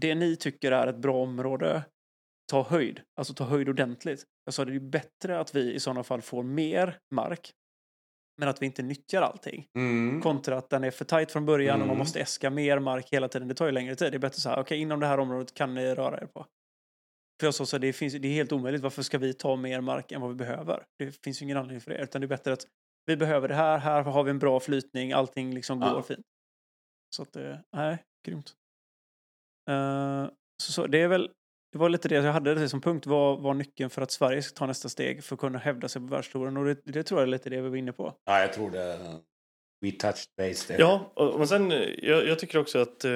det ni tycker är ett bra område, ta höjd. Alltså ta höjd ordentligt. Jag sa, det är bättre att vi i sådana fall får mer mark, men att vi inte nyttjar allting. Mm. Kontra att den är för tajt från början och man Mm. måste äska mer mark hela tiden. Det tar ju längre tid. Det är bättre så här, okej inom det här området kan ni röra er på. För jag sa så här, det, finns, det är helt omöjligt. Varför ska vi ta mer mark än vad vi behöver? Det finns ju ingen anledning för det. Utan det är bättre att vi behöver det här, här har vi en bra flytning, allting liksom Ja. går fint. Så att, eh, nej, grymt. Eh, så, så, det är väl, det var lite det jag hade det som punkt, var, var nyckeln för att Sverige ska ta nästa steg för att kunna hävda sig på världstouren. Och det, det tror jag är lite det vi var inne på. Ja, jag tror det. We touched base there. Ja, och, men sen eh, jag, jag tycker också att eh,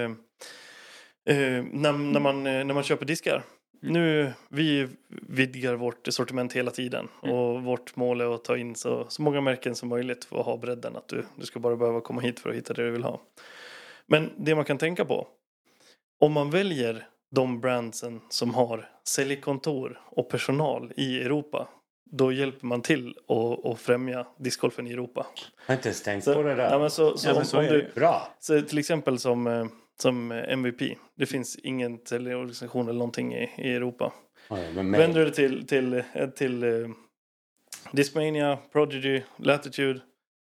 eh, när, när, man, eh, när man köper diskar. Nu, vi vidgar vårt sortiment hela tiden Mm. och vårt mål är att ta in så, så många märken som möjligt för att ha bredden. Att du, du ska bara behöva komma hit för att hitta det du vill ha. Men det man kan tänka på. Om man väljer de brandsen som har säljkontor och personal i Europa. Då hjälper man till att, främja discgolfen i Europa. Jag har inte ens tänkt Så, på det där. ja, men så, så Ja, men om, så om är det du, ju. Bra. så till exempel som, eh, som eh, MVP. Det finns ingen säljorganisation eller någonting i, i Europa. Mig. Vänder du dig till, till, eh, till eh, Discmania, Prodigy, Latitude.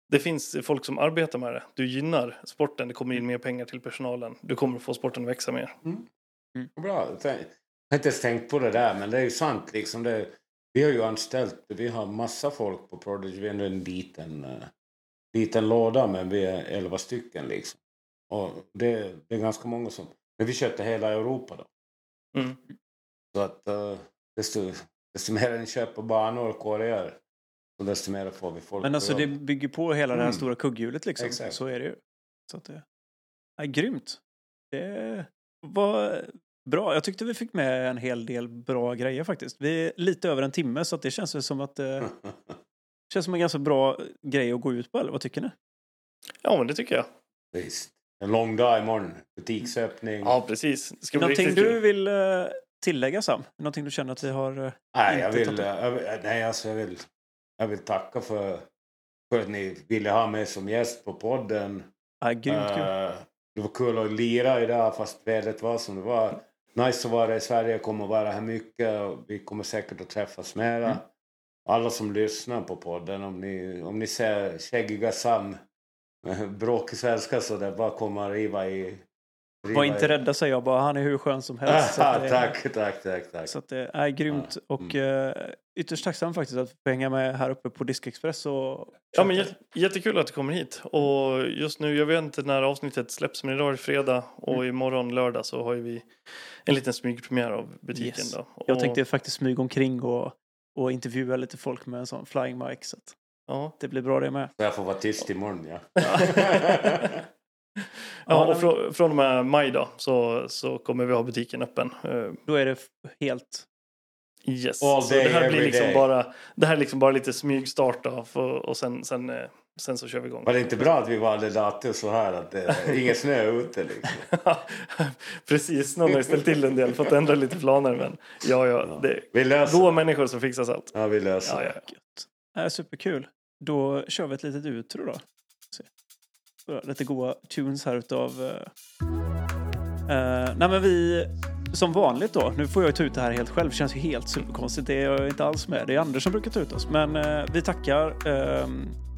Det finns folk som arbetar med det. Du gynnar sporten, det kommer in mer pengar till personalen. Du kommer få sporten att växa mer. Bra. Jag har inte ens tänkt på det där, men det är ju sant. Liksom det, vi har ju anställt, vi har massa folk på Prodigy. Vi är ändå en liten, uh, liten låda, men vi är elva stycken liksom. Och det, det är ganska många som... Men vi köpte hela Europa då. Mm. Så att uh, desto, desto mer ni köper banor och så desto mer får vi folk Men alltså det bygger på hela det här Mm. stora kugghjulet liksom. Exakt. Så är det ju. Så att det är grymt. Det var, Bra, jag tyckte vi fick med en hel del bra grejer faktiskt. Vi är lite över en timme så att det känns som att det känns som en ganska bra grej att gå ut på, eller vad tycker ni? Ja, men det tycker jag. Visst. En lång dag imorgon. Butiksöppning. Ja, precis. Det ska Någonting du vill eh, tillägga Sam? Någonting du känner att vi har... eh, Nej, jag vill, upp? jag, vill- nej alltså jag, vill, jag vill tacka för, för att ni ville ha mig som gäst på podden. Ja, grymt. Eh, det var kul att lira idag fast vädret var som det var. Nice att vara i Sverige, jag kommer att vara här mycket och vi kommer säkert att träffas mera. Mm. Alla som lyssnar på podden, om ni, om ni ser skäggiga Sam bråkig svenska så det bara kommer riva i... riva Var inte i- rädda säger jag bara, han är hur skön som helst. att det- tack, tack, tack, tack. Så det är grymt och eh, ytterst tacksam faktiskt att få hänga med här uppe på Diskexpress och Ja, men jät- jättekul att du kommer hit. Och just nu, jag vet inte när avsnittet släpps, men idag är det fredag och Mm. imorgon lördag så har vi en liten smygpremiär av butiken. Yes. Då. Jag Och- tänkte faktiskt smyga omkring och, och intervjua lite folk med en sån flying mic. Så att Ja, det blir bra det med. Så jag får vara tyst imorgon, ja. ja och från, och med maj då så, så kommer vi ha butiken öppen. Eh, Då är det helt... Yes. All så day, det här blir liksom day. bara, det här är liksom bara lite smygstart då, för, och sen, sen, eh, sen så kör vi igång. Var det inte bra att vi valde datum så här att det är ingen snö ute liksom? Precis, någon har ställt till en del, fått ändra lite planer men ja, ja, det är Vi löser det. människor som fixar allt. Ja, vi löser Ja, det. ja. Gött. Äh, superkul. Då kör vi ett litet utro då. Lite goa tunes här utav... Uh, nej men vi, som vanligt då, nu får jag ta ut det här helt själv, det känns ju helt superkonstigt, det är jag inte alls med. Det är Anders som brukar ta ut oss. Men eh, vi tackar eh,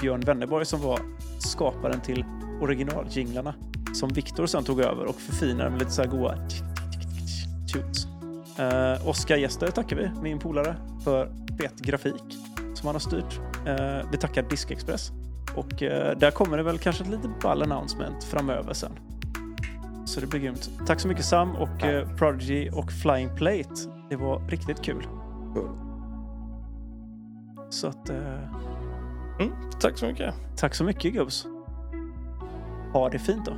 Björn Wennerborg som var skaparen till originaljinglarna som Viktor sen tog över och förfinade med lite så här goa tunes. Eh, Oskar Gäster tackar vi, min polare, för fet grafik som han har styrt. Eh, vi tackar Diskexpress. Och eh, där kommer det väl kanske ett lite ball announcement framöver sen. Så det blir grymt. Tack så mycket Sam och eh, Prodigy och Flying Plate. Det var riktigt kul. Cool. Så att, eh, Mm, tack så mycket. tack så mycket gubbs. Ha det fint då.